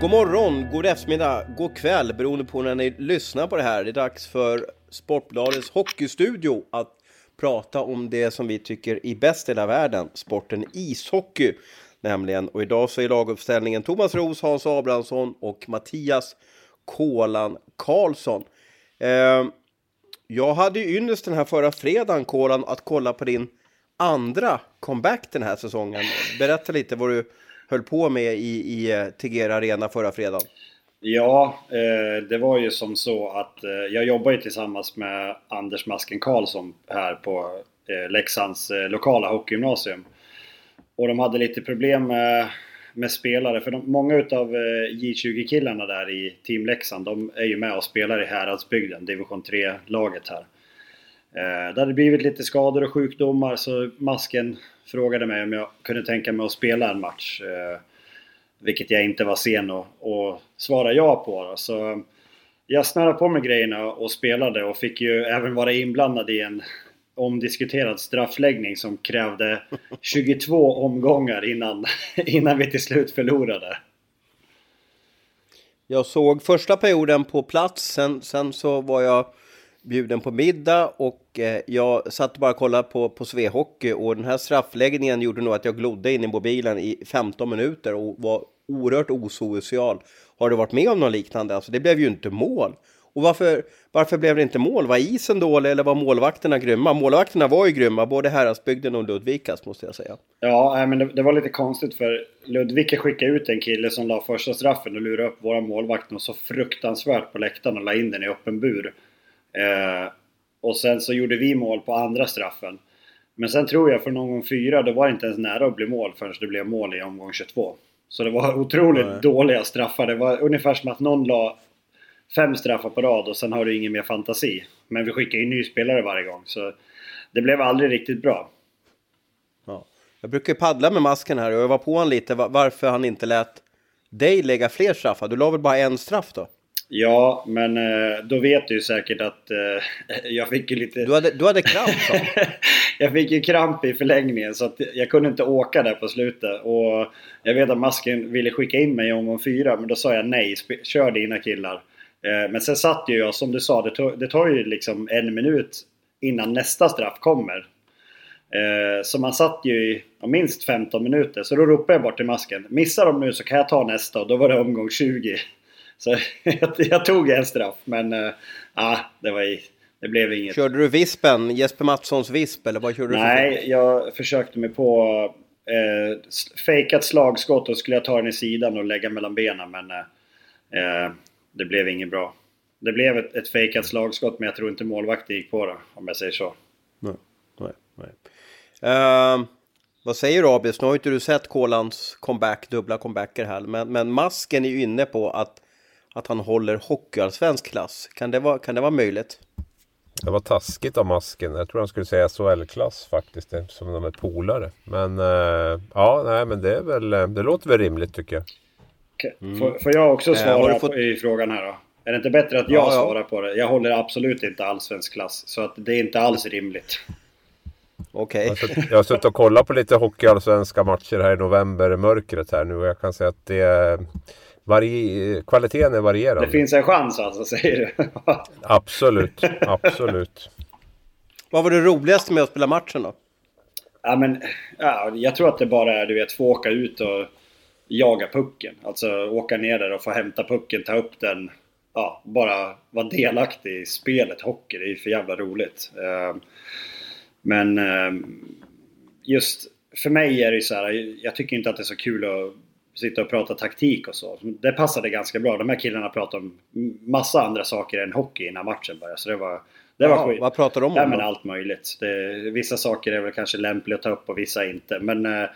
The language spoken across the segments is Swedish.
God morgon, god eftermiddag, god kväll beroende på när ni lyssnar på det här. Det är dags för Sportbladets hockeystudio att prata om det som vi tycker är bäst i hela världen, sporten ishockey nämligen. Och idag så är laguppställningen Thomas Roos, Hans Abrahamsson och Mattias Kolan Karlsson. Eh, jag hade ju ynnest den här förra fredagen, Kolan, att kolla på din andra comeback den här säsongen. Berätta lite vad du höll på med i, i eh, Tegera Arena förra fredagen? Ja, eh, det var ju som så att eh, jag jobbar ju tillsammans med Anders Masken Karlsson här på Leksands lokala hockeygymnasium. Och de hade lite problem med, med spelare, för de, många utav J20-killarna där i Team Leksand, de är ju med och spelar i Häradsbygden, division 3-laget här. Eh, det hade blivit lite skador och sjukdomar så Masken frågade mig om jag kunde tänka mig att spela en match. Eh, vilket jag inte var sen att svara ja på. Så jag snurrade på med grejerna och spelade och fick ju även vara inblandad i en omdiskuterad straffläggning som krävde 22 omgångar innan, innan vi till slut förlorade. Jag såg första perioden på plats, sen, sen så var jag bjuden på middag och eh, jag satt bara och kollade på, på Svehockey och den här straffläggningen gjorde nog att jag glodde in i mobilen i 15 minuter och var oerhört osocial. Har du varit med om något liknande? Alltså det blev ju inte mål. Och varför, varför blev det inte mål? Var isen dålig eller var målvakterna grymma? Målvakterna var ju grymma, både Häradsbygden och Ludvikas måste jag säga. Ja, men det, det, var lite konstigt för Ludvika skickade ut en kille som la första straffen och lurade upp våra målvakt och så fruktansvärt på läktaren och la in den i öppen bur. Eh, och sen så gjorde vi mål på andra straffen. Men sen tror jag för någon gång fyra, då var det inte ens nära att bli mål förrän det blev mål i omgång 22. Så det var otroligt Nej. dåliga straffar. Det var ungefär som att någon la fem straffar på rad och sen har du ingen mer fantasi. Men vi skickar in nyspelare varje gång. Så det blev aldrig riktigt bra. Ja. Jag brukar paddla med masken här och jag var på honom lite varför han inte lät dig lägga fler straffar. Du la väl bara en straff då? Ja, men eh, då vet du ju säkert att eh, jag fick ju lite... Du hade, du hade kramp Jag fick ju kramp i förlängningen så att jag kunde inte åka där på slutet. Och jag vet att masken ville skicka in mig i omgång fyra men då sa jag nej, kör dina killar. Eh, men sen satt ju jag, som du sa, det, tog, det tar ju liksom en minut innan nästa straff kommer. Så man satt ju i minst 15 minuter. Så då ropade jag bort till masken. Missar de nu så kan jag ta nästa och då var det omgång 20. Så jag, jag tog en straff, men äh, det, var, det blev inget. Körde du vispen, Jesper Mattssons visp, eller vad körde du Nej, jag försökte mig på eh, fejkat slagskott och skulle jag ta den i sidan och lägga mellan benen, men eh, det blev inget bra. Det blev ett, ett fejkat slagskott, men jag tror inte målvakten gick på det, om jag säger så. Nej, nej, nej. Uh, vad säger du Abis? Nu har inte du sett Kolans comeback, dubbla comebacker här, men, men masken är ju inne på att att han håller hockeyallsvensk klass. Kan det, vara, kan det vara möjligt? Det var taskigt av masken. Jag tror han skulle säga SHL-klass faktiskt, som de är polare. Men äh, ja, nej, men det, är väl, det låter väl rimligt tycker jag. Mm. Får, får, jag också eh, svara äh, fått... i frågan här då? Är det inte bättre att jag ja, svarar på det? Jag håller absolut inte allsvensk klass, så att det är inte alls rimligt. Okej. Okay. Jag har suttit och kollat på lite hockeyallsvenska matcher här i november, mörkret här nu och jag kan säga att det är vari kvaliteten är varierande. Det finns en chans alltså, säger du? absolut, absolut. Vad var det roligaste med att spela matchen då? Ja, men, ja, jag tror att det bara är du vet, få åka ut och jaga pucken. Alltså åka ner där och få hämta pucken, ta upp den. Ja, bara vara delaktig i spelet hockey. Det är ju för jävla roligt. Ehm, men ehm, just för mig är det ju så här, jag tycker inte att det är så kul att sitta och prata taktik och så. Det passade ganska bra. De här killarna pratade om massa andra saker än hockey innan matchen började. Så det var, det var Ja, skit. vad pratar de om Ja, men allt möjligt. Det, vissa saker är väl kanske lämpliga att ta upp och vissa inte. Men, eh,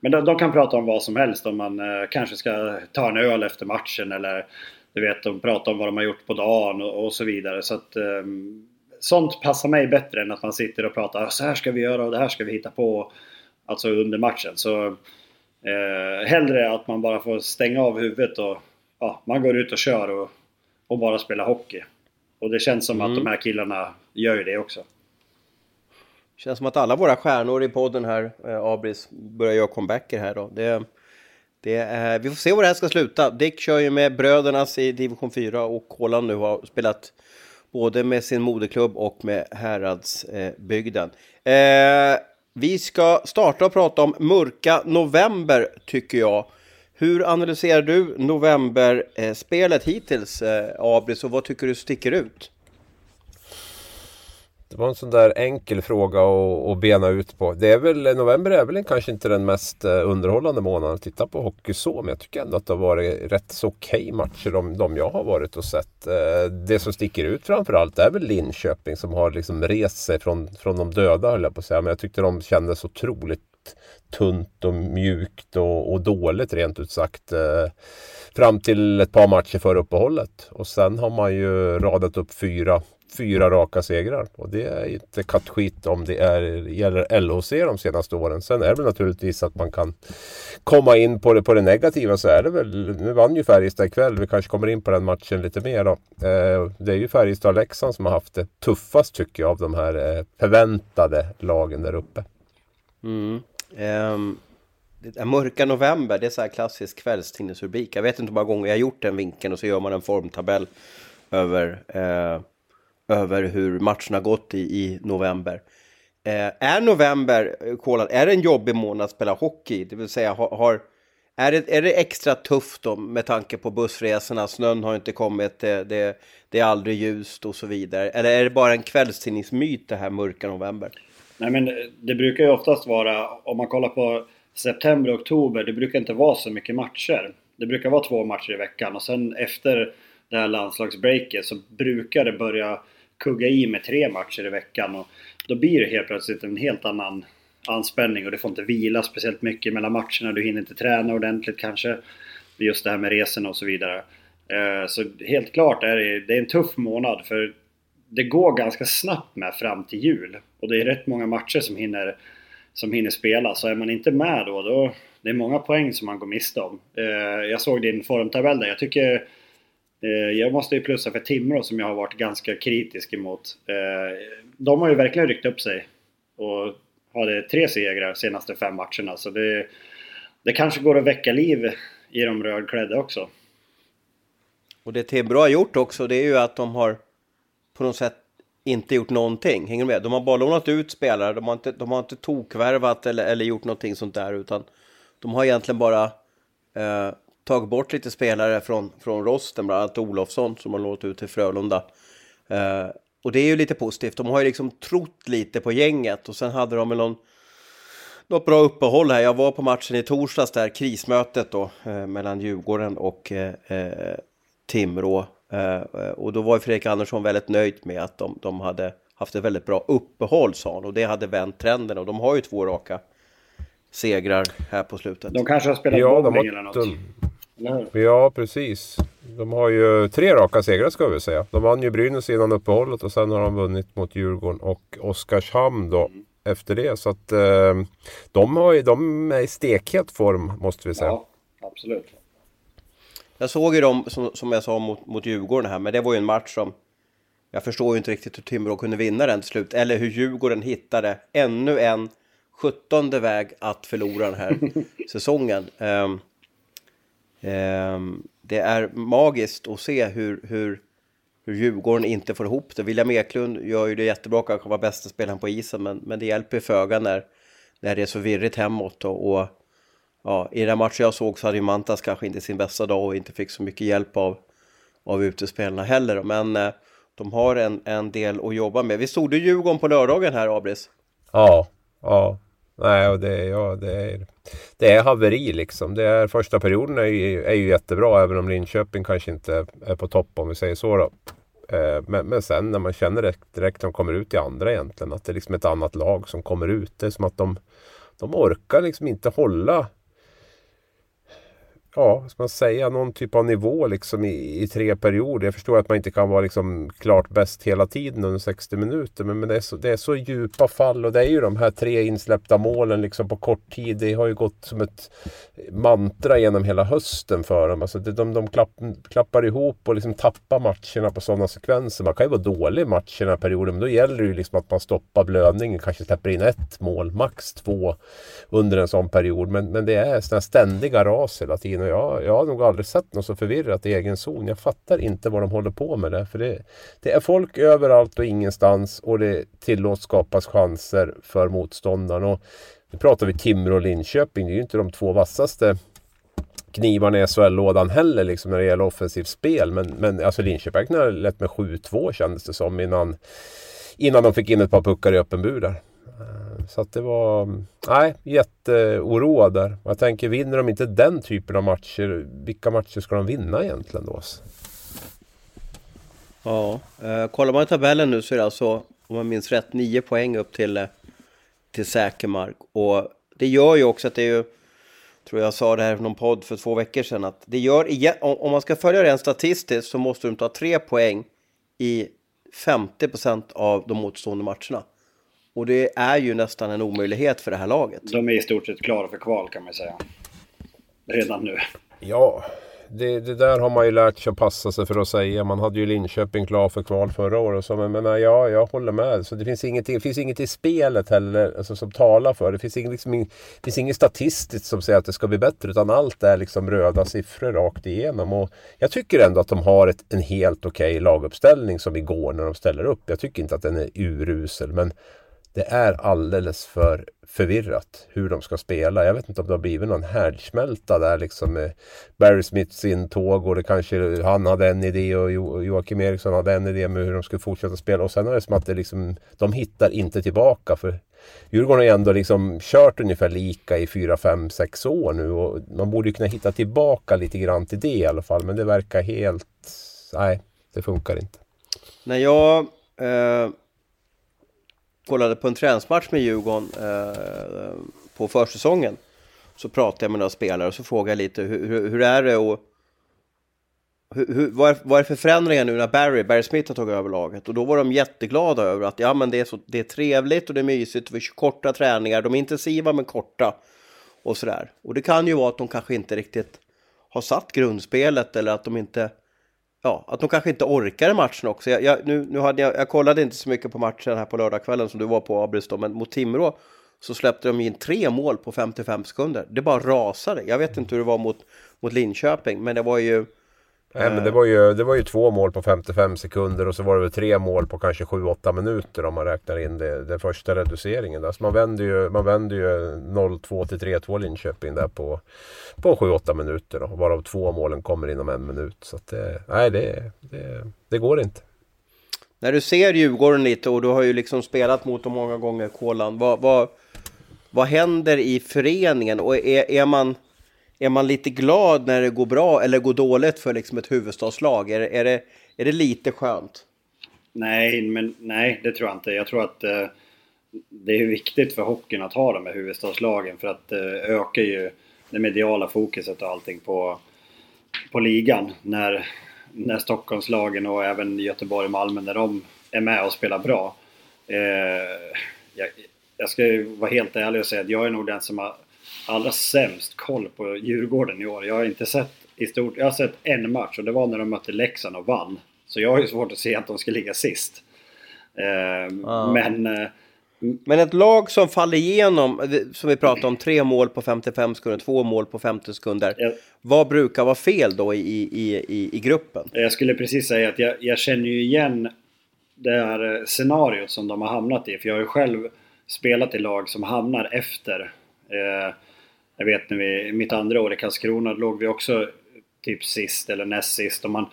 men de, de kan prata om vad som helst. Om man eh, kanske ska ta en öl efter matchen eller du vet, de pratar om vad de har gjort på dagen och, och så vidare. Så att, ehm, sånt passar mig bättre än att man sitter och pratar "Ah, så här ska vi göra och det här ska vi hitta på. Alltså under matchen. Så eh, hellre att man bara får stänga av huvudet och ja, man går ut och kör och, och bara spelar hockey. Och det känns som att de här killarna gör ju det också. Känns som att alla våra stjärnor i podden här, eh, Abris, börjar göra comebacker här då. Det, det är, vi får se var det här ska sluta. Dick kör ju med brödernas i division 4 och Kolan nu har spelat både med sin moderklubb och med Häradsbygden. Eh, vi ska starta och prata om mörka november tycker jag. Hur analyserar du novemberspelet eh, hittills, eh, Abris, och vad tycker du sticker ut? Det var en sån där enkel fråga att, att bena ut på. Det är väl, november är väl kanske inte den mest eh, underhållande månaden att titta på hockey så. Men jag tycker ändå att det har varit rätt så okej matcher de, de jag har varit och sett. Eh, det som sticker ut framförallt är väl Linköping som har liksom rest sig från, från de döda höll jag på att säga. Men jag tyckte de kändes otroligt tunt och mjukt och, och dåligt rent ut sagt. eh, Fram till ett par matcher före uppehållet. Och sen har man ju radat upp fyra fyra raka segrar. Och det är inte kattskit om det är, gäller LHC de senaste åren. Sen är det väl naturligtvis att man kan komma in på det, på det negativa så är det väl. Nu vann ju Färjestad ikväll. Vi kanske kommer in på den matchen lite mer då. Eh, det är ju Färjestad-Leksand som har haft det tuffast tycker jag av de här eh, förväntade lagen där uppe. Mm. Ehm, det är mörka november, det är så här klassisk kvällstidningsrubrik. Jag vet inte hur många gånger jag har gjort den vinkeln och så gör man en formtabell över, eh, över hur matchen har gått i, i november. Eh, är november, eh, Kolan, är det en jobbig månad att spela hockey? Det vill säga, har, har, är, det, är det extra tufft då med tanke på bussresorna? Snön har inte kommit, det, det, det är aldrig ljust och så vidare. Eller är det bara en kvällstidningsmyt det här mörka november? Nej men det brukar ju oftast vara, om man kollar på september och oktober, det brukar inte vara så mycket matcher. Det brukar vara två matcher i veckan och sen efter det här landslagsbreaket så brukar det börja kugga i med tre matcher i veckan och då blir det helt plötsligt en helt annan anspänning och du får inte vila speciellt mycket mellan matcherna. Du hinner inte träna ordentligt kanske. Just det här med resorna och så vidare. Eh, så helt klart är det, det är en tuff månad för det går ganska snabbt med fram till jul. Och det är rätt många matcher som hinner, som hinner spela. Så är man inte med då, då det är många poäng som man går miste om. Eh, jag såg din formtabell där. Jag tycker Eh, jag måste ju plussa för Timrå som jag har varit ganska kritisk emot. Eh, de har ju verkligen ryckt upp sig. Och hade tre segrar senaste fem matcherna. Så det, det kanske går att väcka liv i de rödklädda också. Och det Timrå har gjort också, det är ju att de har på något sätt inte gjort någonting. Hänger du med? De har bara lånat ut spelare, de har inte, de har inte tokvärvat eller, eller gjort någonting sånt där, utan de har egentligen bara eh, tagit bort lite spelare från, från rosten, bland annat Olofsson som har lånat ut till Frölunda. Eh, och det är ju lite positivt. De har ju liksom trott lite på gänget och sen hade de väl någon något bra uppehåll här. Jag var på matchen i torsdags där, krismötet då, eh, mellan Djurgården och eh, eh, Timrå. Eh, och då var ju Fredrik Andersson väldigt nöjd med att de, de hade haft ett väldigt bra uppehåll, sa han. Och det hade vänt trenden. Och de har ju två raka segrar här på slutet. De kanske har spelat Ja, de bowling har eller något. Ja, precis. De har ju tre raka segrar ska vi säga. De vann ju Brynäs innan uppehållet och sen har de vunnit mot Djurgården och Oskarshamn då efter det. Så att eh, de, har ju, de är i stekhet form måste vi säga. Ja, absolut. Jag såg ju dem, som, som jag sa, mot, mot Djurgården här, men det var ju en match som... Jag förstår ju inte riktigt hur Timrå kunde vinna den till slut, eller hur Djurgården hittade ännu en sjuttonde väg att förlora den här säsongen. Ehm, Ehm, det är magiskt att se hur, hur, hur Djurgården inte får ihop det. William Eklund gör ju det jättebra, kanske var bästa spelaren på isen, men, men det hjälper föga när, när det är så virrigt hemåt. Och, och ja, i den matchen jag såg så hade ju Mantas kanske inte sin bästa dag och inte fick så mycket hjälp av, av utespelarna heller. Men eh, de har en, en del att jobba med. Vi stod du Djurgården på lördagen här, Abris? Ja, ja. Nej, och det, ja, det, är, det är haveri liksom. Det är, första perioden är ju, är ju jättebra även om Linköping kanske inte är på topp om vi säger så. Då. Eh, men, men sen när man känner direkt, direkt när de kommer ut i andra egentligen att det är liksom ett annat lag som kommer ut. Det är som att de, de orkar liksom inte hålla ja, ska man säga, någon typ av nivå liksom i, i, tre perioder. Jag förstår att man inte kan vara liksom klart bäst hela tiden under 60 minuter. Men, men det, är så, det är så djupa fall och det är ju de här tre insläppta målen liksom på kort tid. Det har ju gått som ett mantra genom hela hösten för dem. Alltså de, de, de klapp, klappar ihop och liksom tappar matcherna på sådana sekvenser. Man kan ju vara dålig i matcherna perioden men då gäller det ju liksom att man stoppar blödningen. Kanske släpper in ett mål, max två under en sån period. Men, men det är sådana ständiga ras hela tiden och jag, jag har nog aldrig sett något så förvirrat i egen zon. Jag fattar inte vad de håller på med där. För det, det är folk överallt och ingenstans och det tillåts skapas chanser för motståndaren. Och nu pratar vi Timrå och Linköping. Det är ju inte de två vassaste knivarna i SHL-lådan heller liksom när det gäller offensivt spel. Men, men alltså Linköping har lett med 7-2 kändes det som innan, innan de fick in ett par puckar i öppen bur där. Så att det var, nej, jätteoroad där. Jag tänker, vinner de inte den typen av matcher, vilka matcher ska de vinna egentligen då? Ja, eh, kollar man i tabellen nu så är det alltså, om man minns rätt, nio poäng upp till, eh, till säker mark. Och det gör ju också att det är ju, tror jag sa det här i någon podd för två veckor sedan, att det gör, om man ska följa det statistiskt så måste de ta tre poäng i 50% av de motstående matcherna. Och det är ju nästan en omöjlighet för det här laget. De är i stort sett klara för kval kan man säga. Redan nu. Ja, det, det, där har man ju lärt sig att passa sig för att säga. Man hade ju Linköping klar för kval förra året. Så, men, men ja, jag håller med. Så det finns inget, det finns inget i spelet heller alltså, som talar för det. Finns inget, liksom, det finns inget statistiskt som säger att det ska bli bättre. Utan allt är liksom röda siffror rakt igenom. Och jag tycker ändå att de har ett, en helt okej okay laguppställning som igår när de ställer upp. Jag tycker inte att den är urusel. Men det är alldeles för förvirrat hur de ska spela. Jag vet inte om det har blivit någon härdsmälta där liksom med Barry Smiths intåg och det kanske han hade en idé och Joakim Eriksson hade en idé med hur de skulle fortsätta spela och sen är det som att det liksom, de hittar inte tillbaka. för Djurgården har ju ändå liksom kört ungefär lika i 4, 5, 6 år nu och man borde kunna hitta tillbaka lite grann till det i alla fall. Men det verkar helt... Nej, det funkar inte. När jag eh kollade på en träningsmatch med Djurgården eh, på försäsongen så pratade jag med några spelare och så frågade jag lite hur, hur, hur är det och hur, hur, vad, är, vad är det för förändringar nu när Barry, Barry Smith har tagit över laget? Och då var de jätteglada över att ja, men det, är så, det är trevligt och det är mysigt, vi kör korta träningar, de är intensiva men korta och sådär. Och det kan ju vara att de kanske inte riktigt har satt grundspelet eller att de inte ja, att de kanske inte orkar i matchen också. Jag, jag, nu, nu hade jag, jag kollade inte så mycket på matchen här på lördagskvällen som du var på Abris men mot Timrå så släppte de in tre mål på 55 sekunder. Det bara rasade. Jag vet inte hur det var mot, mot Linköping, men det var ju Nej, men det var, ju, det var ju två mål på 55 sekunder och så var det väl tre mål på kanske 7-8 minuter om man räknar in det, den första reduceringen. Där. Så man vänder ju, man vänder ju 0-2 till 3-2 Linköping där på, på 7-8 minuter. Då, varav två målen kommer inom en minut. Så det, nej, det, det, det går inte. När du ser Djurgården lite och du har ju liksom spelat mot dem många gånger, Kolan. Vad, vad, vad händer i föreningen? Och är, är man är man lite glad när det går bra eller går dåligt för liksom ett huvudstadslag? Är, är, det, är det lite skönt? Nej, men nej, det tror jag inte. Jag tror att eh, det är viktigt för hockeyn att ha de här huvudstadslagen för att eh, öka ju det mediala fokuset och allting på, på ligan. När, när Stockholmslagen och även Göteborg och Malmö, när de är med och spelar bra. Eh, jag, jag ska vara helt ärlig och säga att jag är nog den som har allra sämst koll på Djurgården i år. Jag har inte sett i stort, jag har sett en match och det var när de mötte Leksand och vann. Så jag har ju svårt att se att de ska ligga sist. Eh, ah. Men... Eh, men ett lag som faller igenom, som vi pratade om, tre mål på 55 sekunder, två mål på 50 sekunder. Jag, vad brukar vara fel då i, i, i, i gruppen? Jag skulle precis säga att jag, jag känner ju igen det här scenariot som de har hamnat i. För jag har ju själv spelat i lag som hamnar efter. Eh, jag vet när vi, mitt andra år i Karlskrona låg vi också typ sist eller näst sist. Och man,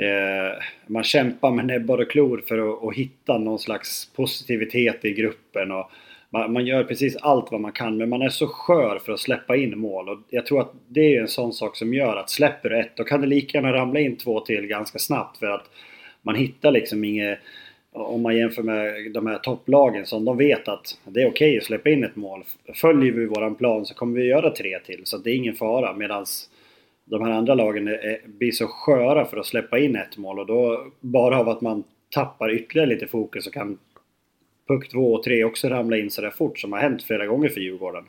eh, man kämpar med näbbar och klor för att, att, hitta någon slags positivitet i gruppen. Och man, man, gör precis allt vad man kan men man är så skör för att släppa in mål. Och jag tror att det är en sån sak som gör att släpper du ett då kan det lika gärna ramla in två till ganska snabbt. För att man hittar liksom inget om man jämför med de här topplagen som de vet att det är okej okay att släppa in ett mål. Följer vi våran plan så kommer vi göra tre till så det är ingen fara medans de här andra lagen är, blir så sköra för att släppa in ett mål och då bara av att man tappar ytterligare lite fokus så kan puck 2 och 3 också ramla in sådär fort som har hänt flera gånger för Djurgården.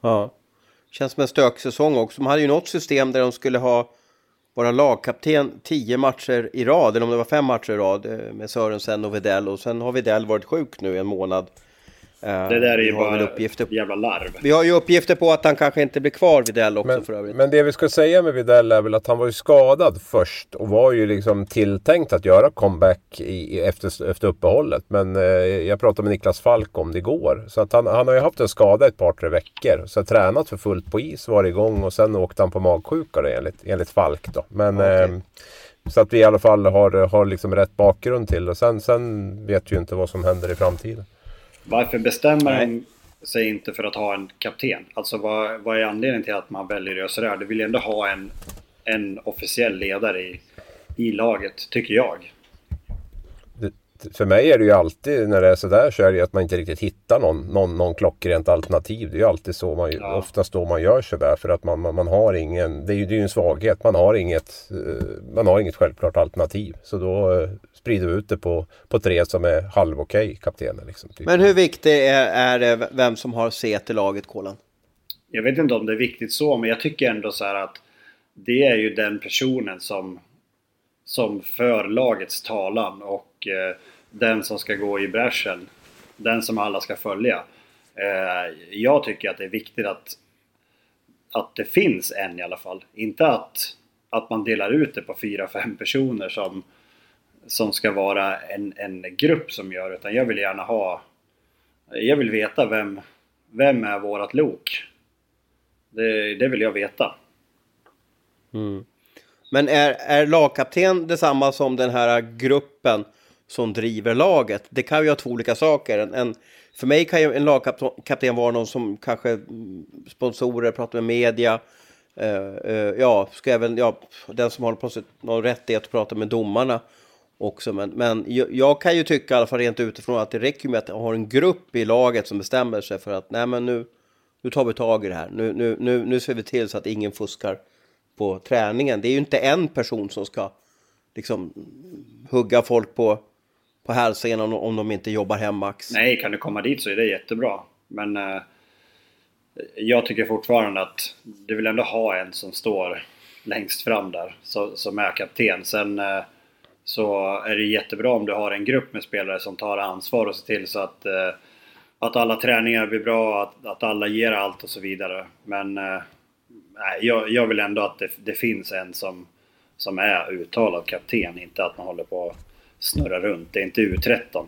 Ja. Känns som en stöksäsong också. De hade ju något system där de skulle ha vara lagkapten tio matcher i rad, eller om det var fem matcher i rad eh, med Sörensen och Videll och sen har Videll varit sjuk nu en månad. Eh, det där är ju bara uppgifter... jävla larv. Vi har ju uppgifter på att han kanske inte blir kvar Videll också men, för övrigt. Men det vi ska säga med Videll är väl att han var ju skadad först och var ju liksom tilltänkt att göra comeback i, efter, efter uppehållet. Men eh, jag pratade med Niklas Falk om det igår. Så att han, han har ju haft en skada ett par tre veckor. Så tränat för fullt på is, var igång och sen åkte han på magsjuka då, enligt, enligt Falk då. Men okay. eh, så att vi i alla fall har, har liksom rätt bakgrund till det. Sen, sen vet vi ju inte vad som händer i framtiden. Varför bestämmer de sig inte för att ha en kapten? Alltså vad, vad är anledningen till att man väljer sådär? Du vill ju ändå ha en, en officiell ledare i, i laget, tycker jag för mig är det ju alltid när det är sådär så är det ju att man inte riktigt hittar någon, någon, någon klockrent alternativ. Det är ju alltid så man, ja. oftast då man gör sådär för att man, man, man, har ingen, det är ju, det är ju en svaghet, man har inget, eh, man har inget självklart alternativ. Så då eh, sprider vi ut det på, på tre som är halv okej okay, kaptener. Liksom, typ. Men hur viktigt är, är det vem som har C till laget, Kolan? Jag vet inte om det är viktigt så, men jag tycker ändå så här att det är ju den personen som, som för lagets talan och eh, den som ska gå i bräschen. Den som alla ska följa. Eh, jag tycker att det är viktigt att, att det finns en i alla fall. Inte att, att man delar ut det på fyra, fem personer som, som ska vara en, en grupp som gör utan jag vill gärna ha jag vill veta vem, vem är vårat lok? Det, det vill jag veta. Mm. Men är, är lagkapten detsamma som den här gruppen som driver laget. Det kan ju ha två olika saker. En, en för mig kan ju en lagkapten vara någon som kanske mm, sponsorer pratar med media. Uh, uh, ja, ska även, ja, den som har plötsligt någon rättighet att prata med domarna också. Men, men jag, jag, kan ju tycka, i alla fall rent utifrån, att det räcker med att ha en grupp i laget som bestämmer sig för att nej men nu, nu tar vi tag i det här. Nu, nu, nu, nu ser vi till så att ingen fuskar på träningen. Det är ju inte en person som ska liksom hugga folk på på hälsenan om, om de inte jobbar hem max. Nej, kan du komma dit så är det jättebra. Men eh, jag tycker fortfarande att du vill ändå ha en som står längst fram där, så, som är kapten. Sen eh, så är det jättebra om du har en grupp med spelare som tar ansvar och ser till så att, eh, att alla träningar blir bra, att, att alla ger allt och så vidare. Men eh, jag, jag vill ändå att det, det finns en som, som är uttalad kapten, inte att man håller på snurra runt. Det är inte U13.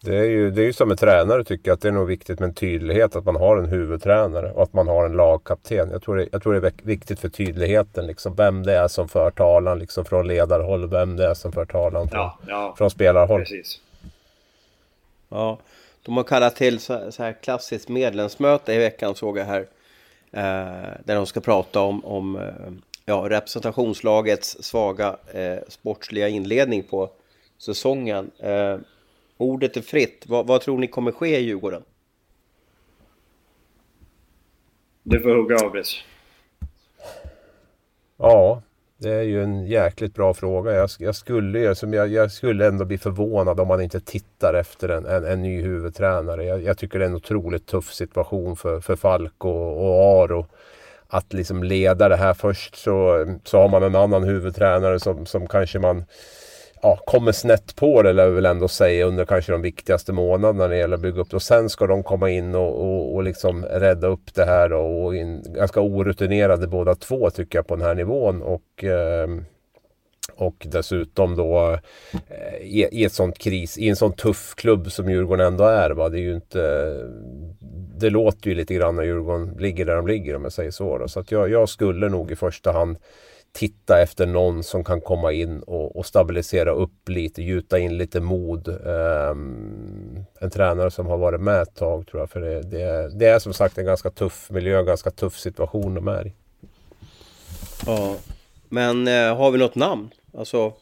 Det är, ju, det är ju som en tränare tycker jag att det är nog viktigt med en tydlighet att man har en huvudtränare och att man har en lagkapten. Jag tror det, jag tror det är viktigt för tydligheten liksom vem det är som för talan liksom från ledarhåll vem det är som för talan från, ja, ja, från spelarhåll. Precis. Ja, de har kallat till så, så här klassiskt medlemsmöte i veckan såg jag här. Eh, där de ska prata om, om eh, ja, representationslagets svaga eh, sportsliga inledning på säsongen. Eh, ordet är fritt. Vad, vad, tror ni kommer ske i Djurgården? Du får hugga av Ja, det är ju en jäkligt bra fråga. Jag, jag skulle, jag, jag, skulle ändå bli förvånad om man inte tittar efter en, en, en ny huvudtränare. Jag, jag, tycker det är en otroligt tuff situation för, för Falk och, och Aro att liksom leda det här först så, så har man en annan huvudtränare som, som kanske man ja, kommer snett på det, lär vi väl ändå säga, under kanske de viktigaste månaderna när det gäller att bygga upp det. Och sen ska de komma in och, och, och liksom rädda upp det här och in, ganska orutinerade båda två tycker jag på den här nivån. Och, eh, och dessutom då eh, i, i ett sånt kris, i en sån tuff klubb som Djurgården ändå är. Va? Det är ju inte det låter ju lite grann när Djurgården ligger där de ligger om jag säger så. Då. Så att jag, jag skulle nog i första hand titta efter någon som kan komma in och, och stabilisera upp lite, gjuta in lite mod. Um, en tränare som har varit med ett tag tror jag. För det, det, det, är som sagt en ganska tuff miljö, en ganska tuff situation de är i. Ja, men eh, har vi något namn? Alltså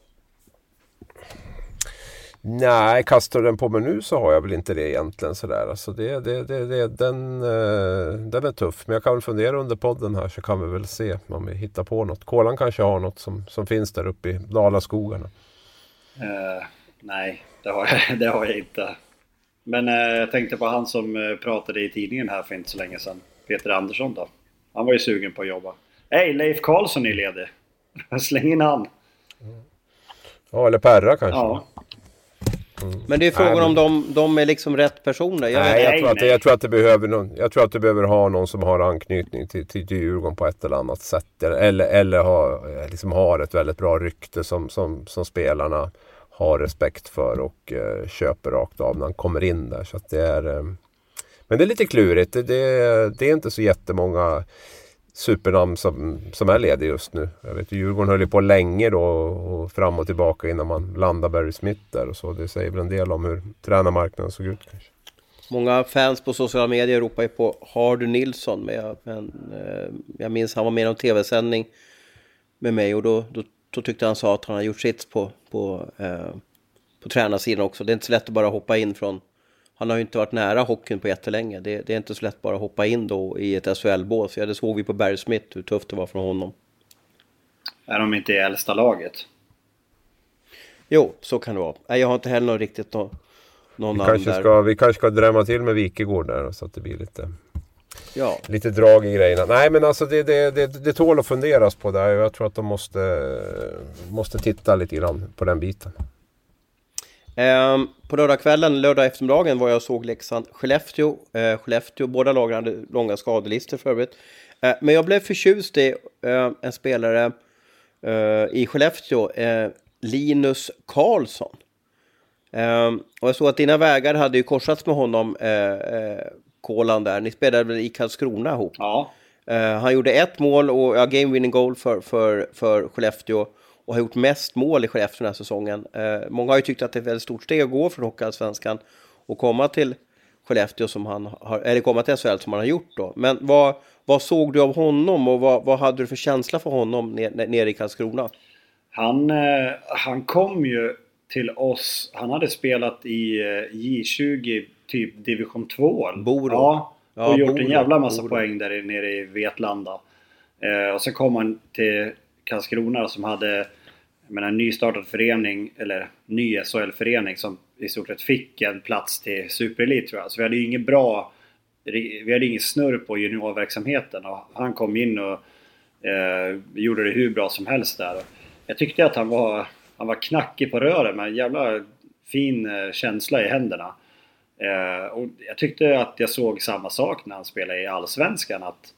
Nej, kastar du den på mig nu så har jag väl inte det egentligen sådär. Alltså det, det, det, det, den, uh, den är tuff. Men jag kan väl fundera under podden här så kan vi väl se om vi hittar på något. Kolan kanske har något som, som finns där uppe i Dalaskogarna. Uh, nej, det har, jag, det har jag inte. Men uh, jag tänkte på han som pratade i tidningen här för inte så länge sedan. Peter Andersson då. Han var ju sugen på att jobba. Hej, Leif Karlsson är ledig. Släng in han. Ja, eller Perra kanske. Ja. Mm. Men det är frågan om de, de är liksom rätt personer. Jag, nej, jag, tror att, jag, tror att det behöver någon, jag tror att du behöver ha någon som har anknytning till, till, Djurgården på ett eller annat sätt. Eller, eller har, liksom har ett väldigt bra rykte som, som, som spelarna har respekt för och uh, köper rakt av när han kommer in där. Så det är, um, men det är lite klurigt. Det, det, det är inte så jättemånga supernamn som, som är ledig just nu. Jag vet Djurgården höll ju på länge då och fram och tillbaka innan man landade Barry Smith där och så. Det säger väl en del om hur tränarmarknaden såg ut kanske. Många fans på sociala medier ropar ju på Hardy Nilsson. Men jag, men, eh, jag minns han var med i en tv-sändning med mig och då, då, då, tyckte han sa att han har gjort sitt på, på, eh, på tränarsidan också. Det är inte så lätt att bara hoppa in från han har ju inte varit nära hockeyn på jättelänge. Det, det är inte så lätt bara att hoppa in då i ett SHL-bås. Ja, det såg vi på Barry Smith hur tufft det var för honom. Är de inte i äldsta laget? Jo, så kan det vara. Jag har inte heller någon riktigt någon, någon vi, kanske där. Ska, vi kanske ska drämma till med Wikegård där så att det blir lite, ja. lite drag i grejerna. Nej men alltså det, det, det, det tål att funderas på där. Jag tror att de måste, måste titta lite grann på den biten. Um, på lördagskvällen, lördag eftermiddagen var jag och såg Leksand-Skellefteå. Uh, Skellefteå, båda lagen hade långa skadelistor för övrigt. Uh, men jag blev förtjust i uh, en spelare i Skellefteå, Linus Karlsson. Um, och jag såg att dina vägar hade ju korsats med honom, Kolan där. Ni spelade väl i Karlskrona ihop? Ja. han gjorde ett mål och ja, game winning goal för, för, för Skellefteå och har gjort mest mål i Skellefteå den här säsongen. Eh, många har ju tyckt att det är ett väldigt stort steg att gå från Hockeyallsvenskan och komma till Skellefteå som han har, eller komma till SHL som han har gjort då. Men vad, vad såg du av honom och vad, vad hade du för känsla för honom nere ner i Karlskrona? Han, eh, han kom ju till oss, han hade spelat i eh, J20 typ division 2. Boro. Ja, och ja, gjort Boro, en jävla massa Boro. poäng där nere i Vetlanda. Eh, och sen kom han till Karlskrona som hade en nystartad förening, eller ny SHL-förening som i stort sett fick en plats till superelit tror jag. Så vi hade ju inget bra... Vi hade ingen snurr på juniorverksamheten och han kom in och eh, gjorde det hur bra som helst där. Jag tyckte att han var, han var knackig på röret med en jävla fin eh, känsla i händerna. Eh, och jag tyckte att jag såg samma sak när han spelade i Allsvenskan. Att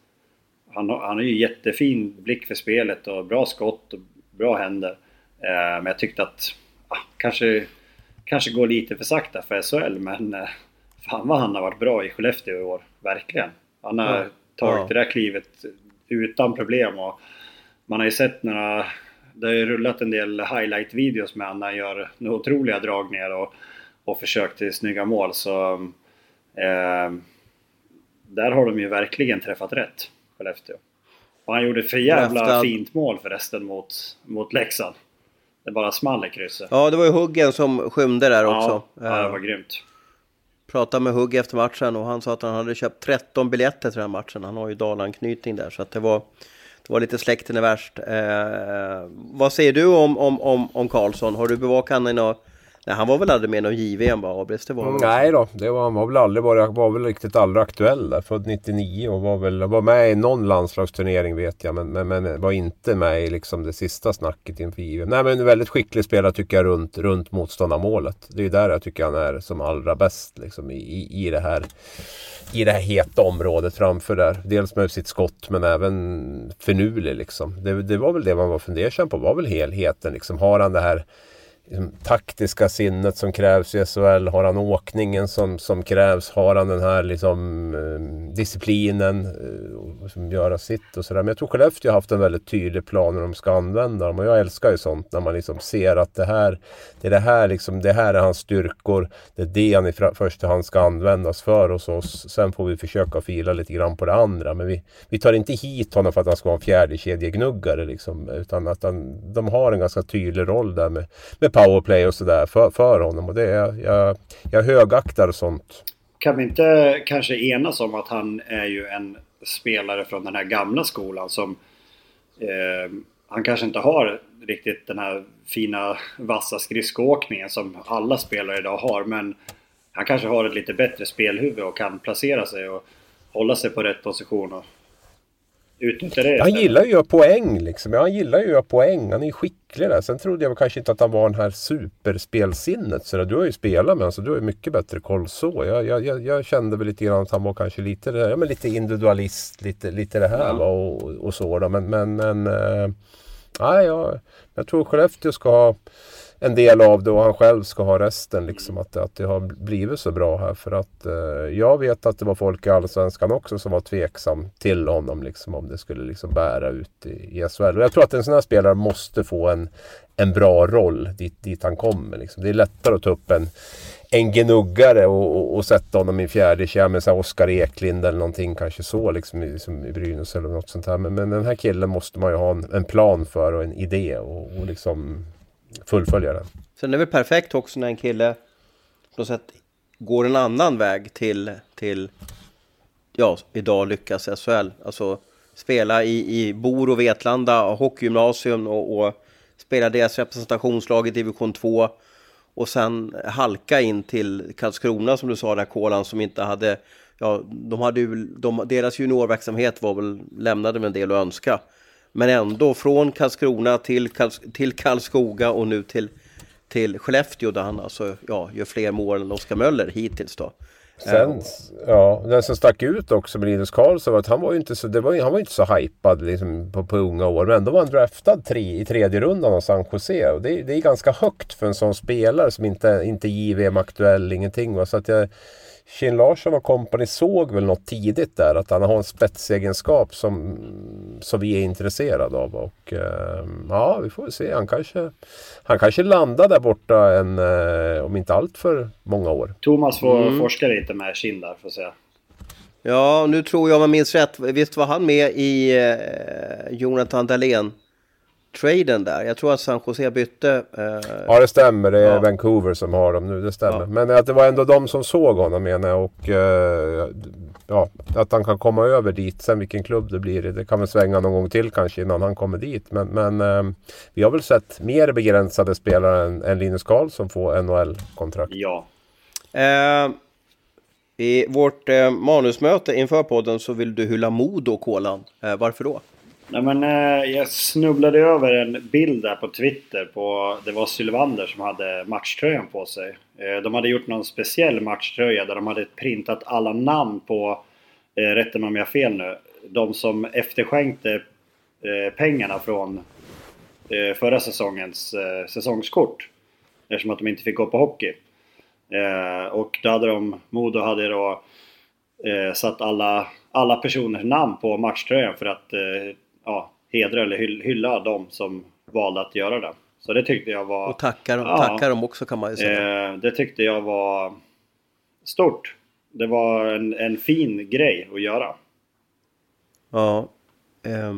han, han har ju jättefin blick för spelet och bra skott och bra händer. Eh, men jag tyckte att ah, kanske, kanske går lite för sakta för SHL men eh, fan vad han har varit bra i Skellefteå i år. Verkligen. Han har mm. tagit ja. det där klivet utan problem och man har ju sett några det har ju rullat en del highlight-videos med honom när han gör några otroliga dragningar och, och försök till snygga mål så eh, där har de ju verkligen träffat rätt. Skellefteå. Och han gjorde för jävla Draftad. fint mål förresten mot, mot Leksand. Det bara small i krysset. Ja, det var ju Huggen som skymde där också. Ja, det var grymt. Pratade med Hugg efter matchen och han sa att han hade köpt 13 biljetter till den här matchen. Han har ju Dalanknytning där så att det var, det var lite släkten är värst. Eh, vad säger du om, om, om, om Karlsson? Har du bevakat honom i något Nej, han var väl aldrig med i någon JVM va? Abris, det var mm, Nej då, det var, han var väl aldrig var, var väl riktigt aldrig aktuell där. Född 99 och var väl var med i någon landslagsturnering vet jag. Men, men, men var inte med i liksom det sista snacket inför JVM. Nej men en väldigt skicklig spelare tycker jag runt, runt motståndarmålet. Det är ju där jag tycker han är som allra bäst liksom, i, i det här i det här heta området framför där. Dels med sitt skott men även finurlig liksom. Det, det var väl det man var fundersam på, var väl helheten liksom. Har han det här liksom, taktiska sinnet som krävs i SHL? Har han åkningen som, som krävs? Har han den här liksom, eh, disciplinen eh, som göra sitt och sådär. Men jag tror Skellefteå har haft en väldigt tydlig plan hur de ska använda dem. Och jag älskar ju sånt när man liksom ser att det här, det, är det, här, liksom, det här är hans styrkor. Det är det han i första hand ska användas för hos oss. Sen får vi försöka fila lite grann på det andra. Men vi, vi tar inte hit honom för att han ska vara en fjärdekedjegnuggare. liksom. Utan att han, de har en ganska tydlig roll där med, med powerplay och sådär för, för honom. Och det är, jag, jag högaktar sånt. Kan vi inte kanske enas om att han är ju en spelare från den här gamla skolan som eh, han kanske inte har riktigt den här fina vassa skridskoåkningen som alla spelare idag har men han kanske har ett lite bättre spelhuvud och kan placera sig och hålla sig på rätt position och utnyttja det. Han gillar ju att göra poäng liksom. Han gillar ju att poäng. Han är skicklig där. Sen trodde jag kanske inte att han var den här superspelsinnet. Så du har ju spelat med honom så du har ju mycket bättre koll så. Jag, jag, jag, kände väl lite grann att han var kanske lite, ja, men lite individualist. Lite, lite det här ja. och, och så då. Men, men, men äh, nej, jag, jag tror Skellefteå ska ha en del av det och han själv ska ha resten. Liksom, att, att det har blivit så bra här. För att eh, jag vet att det var folk i Allsvenskan också som var tveksam till honom. Liksom, om det skulle liksom bära ut i, i SHL. Och jag tror att en sån här spelare måste få en, en bra roll dit, dit han kommer. Liksom. Det är lättare att ta upp en, en gnuggare och, och, och sätta honom i fjärde kedja med Oskar Eklind eller någonting kanske så liksom i, som i Brynäs eller något sånt här. Men, men den här killen måste man ju ha en, en plan för och en idé och, och liksom fullfölja den. Sen är det väl perfekt också när en kille på något sätt går en annan väg till, till ja, idag lyckas SHL. Alltså spela i, i Bor och Vetlanda hockeygymnasium och, och spela deras representationslag i division 2 och sen halka in till Karlskrona som du sa där Kolan som inte hade Ja, de hade ju, de, deras juniorverksamhet var väl, lämnade med en del att önska. Men ändå från Karlskrona till, Karls till Karlskoga och nu till, till Skellefteå där han alltså, ja, gör fler mål än Oskar Möller hittills då. Sen, ja, den som stack ut också med Linus Karlsson var att han var ju inte så, det var, han var inte så hypad liksom på, på unga år. Men ändå var han draftad tre, i tredje rundan av San Jose. Och det, det är ganska högt för en sån spelare som inte, inte är JVM-aktuell, ingenting. Va? Så att jag, Kjell Larsson och kompani såg väl något tidigt där att han har en spetsegenskap som, som vi är intresserade av. Och eh, ja, vi får väl se. Han kanske, han kanske landar där borta en, eh, om inte allt för många år. Thomas får mm. forska lite med Kjell där, får se. Ja, nu tror jag om jag minns rätt. Visst var han med i eh, Jonathan Dahlén? Traden där. Jag tror att San Jose bytte. Eh... Ja det stämmer. Det är ja. Vancouver som har dem nu. Det stämmer. Ja. Men att det var ändå de som såg honom menar jag. Och eh, ja, att han kan komma över dit. Sen vilken klubb det blir. Det kan väl svänga någon gång till kanske innan han kommer dit. Men, men eh, vi har väl sett mer begränsade spelare än, än Linus Karlsson få NHL-kontrakt. Ja. Eh, I vårt eh, manusmöte inför podden så vill du hylla Modo, Kolan. Eh, varför då? Nej men eh, jag snubblade över en bild där på Twitter på... Det var Sylvander som hade matchtröjan på sig. Eh, de hade gjort någon speciell matchtröja där de hade printat alla namn på... Eh, rätta mig om jag har fel nu. De som efterskänkte eh, pengarna från eh, förra säsongens eh, säsongskort. Eftersom att de inte fick gå på hockey. Eh, och då hade de... Modo hade då eh, satt alla, alla personers namn på matchtröjan för att eh, ja, hedra eller hylla de som valde att göra det. Så det tyckte jag var... Och tacka, ja, tacka dem också kan man ju säga. Eh, det tyckte jag var stort. Det var en, en fin grej att göra. Ja. Eh,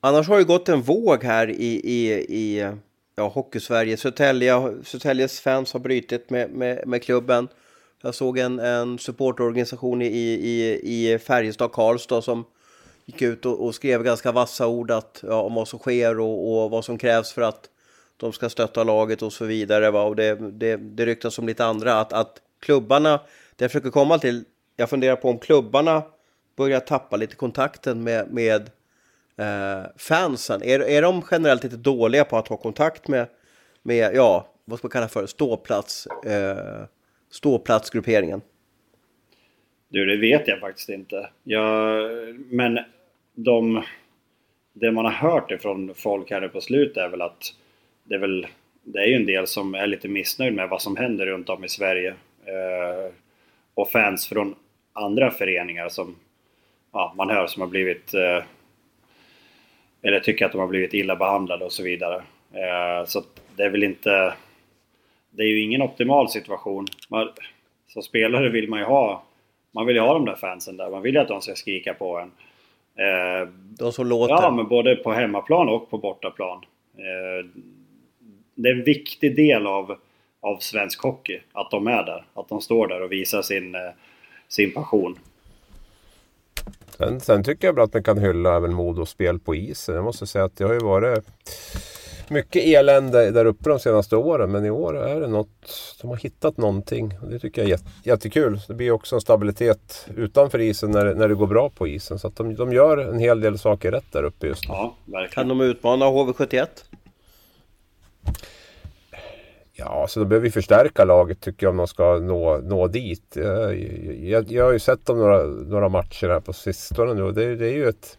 annars har det gått en våg här i, i, i ja, Hockeysverige. Södertälje, Södertäljes fans har brutit med, med, med klubben. Jag såg en, en supportorganisation i, i, i Färjestad, Karlstad som gick ut och, och skrev ganska vassa ord att, ja, om vad som sker och, och, vad som krävs för att de ska stötta laget och så vidare. Va? Och det, det, det ryktas om lite andra, att, att klubbarna, det jag försöker komma till, jag funderar på om klubbarna börjar tappa lite kontakten med, med eh, fansen. Är, är de generellt lite dåliga på att ha kontakt med, med ja, vad ska man kalla för, ståplats, eh, ståplatsgrupperingen? Du, det vet jag faktiskt inte. Jag, men de, det man har hört ifrån folk här nu på slutet är väl att det är väl det är ju en del som är lite missnöjd med vad som händer runt om i Sverige. Eh, och fans från andra föreningar som ja, man hör som har blivit eh, eller tycker att de har blivit illa behandlade och så vidare. Eh, så det är väl inte... Det är ju ingen optimal situation. Man, som spelare vill man ju ha... Man vill ju ha de där fansen där. Man vill ju att de ska skrika på en. Eh, de som låter? Ja, men både på hemmaplan och på bortaplan. Eh, det är en viktig del av, av svensk hockey, att de är där. Att de står där och visar sin, eh, sin passion. Sen, sen tycker jag att man kan hylla även Modos spel på isen. Jag måste säga att det har ju varit mycket elände där uppe de senaste åren. Men i år är det något, de har hittat någonting. Det tycker jag är jättekul. Det blir också en stabilitet utanför isen när, när det går bra på isen. Så att de, de gör en hel del saker rätt där uppe just nu. Ja. Kan de utmana HV71? Ja, så då behöver vi förstärka laget tycker jag om de ska nå, nå dit. Jag, jag, jag har ju sett dem några, några matcher här på sistone nu och det, det är ju ett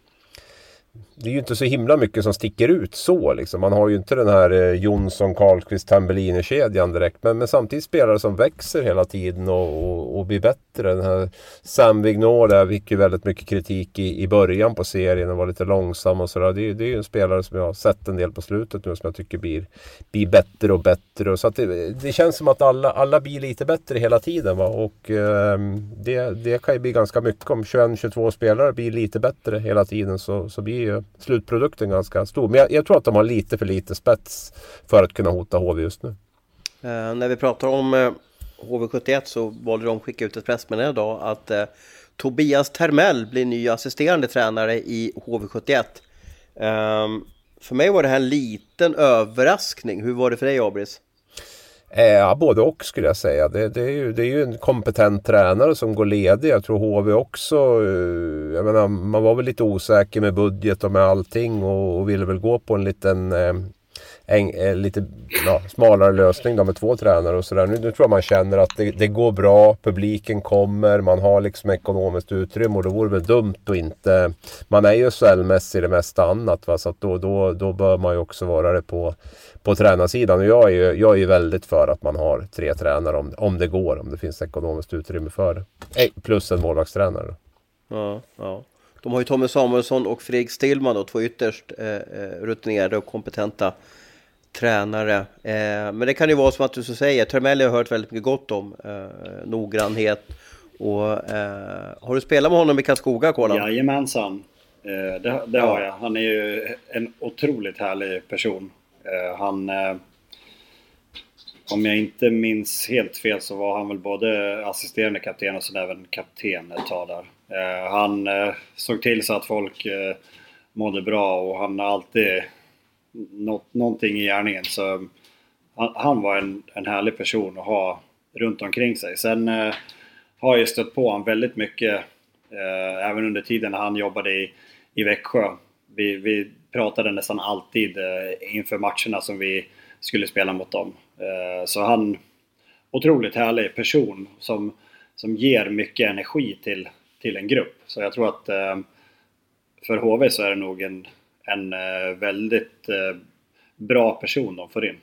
det är ju inte så himla mycket som sticker ut så liksom. Man har ju inte den här eh, Jonsson, Karlqvist, Tambellini-kedjan direkt. Men, men samtidigt spelare som växer hela tiden och, och, och blir bättre. Den här Sam Vignor där fick ju väldigt mycket kritik i, i början på serien och var lite långsam och sådär. Det, det är ju en spelare som jag har sett en del på slutet nu som jag tycker blir, blir bättre och bättre. Och så att det, det känns som att alla, alla blir lite bättre hela tiden. Va? Och eh, det, det kan ju bli ganska mycket. Om 21-22 spelare blir lite bättre hela tiden så, så blir ju slutprodukten ganska stor. Men jag, jag, tror att de har lite för lite spets för att kunna hota HV just nu. Eh, när vi pratar om eh, HV71 så valde de att skicka ut ett pressmeddelande idag att eh, Tobias Termell blir ny assisterande tränare i HV71. Ehm, för mig var det här en liten överraskning. Hur var det för dig Abris? Eh, ja, både och skulle jag säga. Det, det, är ju, det är ju en kompetent tränare som går ledig. Jag tror HV också. Eh, jag menar, man var väl lite osäker med budget och med allting och, och ville väl gå på en liten eh, en, en, lite ja, smalare lösning då med två tränare och sådär. Nu, nu, tror jag man känner att det, det, går bra, publiken kommer, man har liksom ekonomiskt utrymme och då vore det väl dumt att inte... Man är ju SHL-mässig i det mesta annat va? så att då, då, då bör man ju också vara det på på tränarsidan. Och jag är ju, jag är ju väldigt för att man har tre tränare om, om det går, om det finns ekonomiskt utrymme för det. Eh, plus en målvaktstränare. Ja, ja. De har ju Tommy Samuelsson och Fredrik Stillman då, två ytterst eh, eh, rutinerade och kompetenta tränare. Eh, men det kan ju vara som att du så säger, Termelli har hört väldigt mycket gott om. Eh, noggrannhet och... Eh, har du spelat med honom i Karlskoga, Kolan? Jajamensan. Eh, det, det har jag. Han är ju en otroligt härlig person. Eh, han... Eh, om jag inte minns helt fel så var han väl både assisterande kapten och sen även kapten ett tag där. Eh, han såg till så att folk mådde bra och han har alltid något, någonting i gärningen. Så han, han var en, en härlig person att ha runt omkring sig. Sen eh, har jag stött på honom väldigt mycket eh, även under tiden när han jobbade i, i Växjö. Vi, vi pratade nästan alltid eh, inför matcherna som vi skulle spela mot dem. Eh, så han, otroligt härlig person som, som ger mycket energi till, till en grupp. Så jag tror att eh, för HV så är det nog en, en väldigt bra person de får in.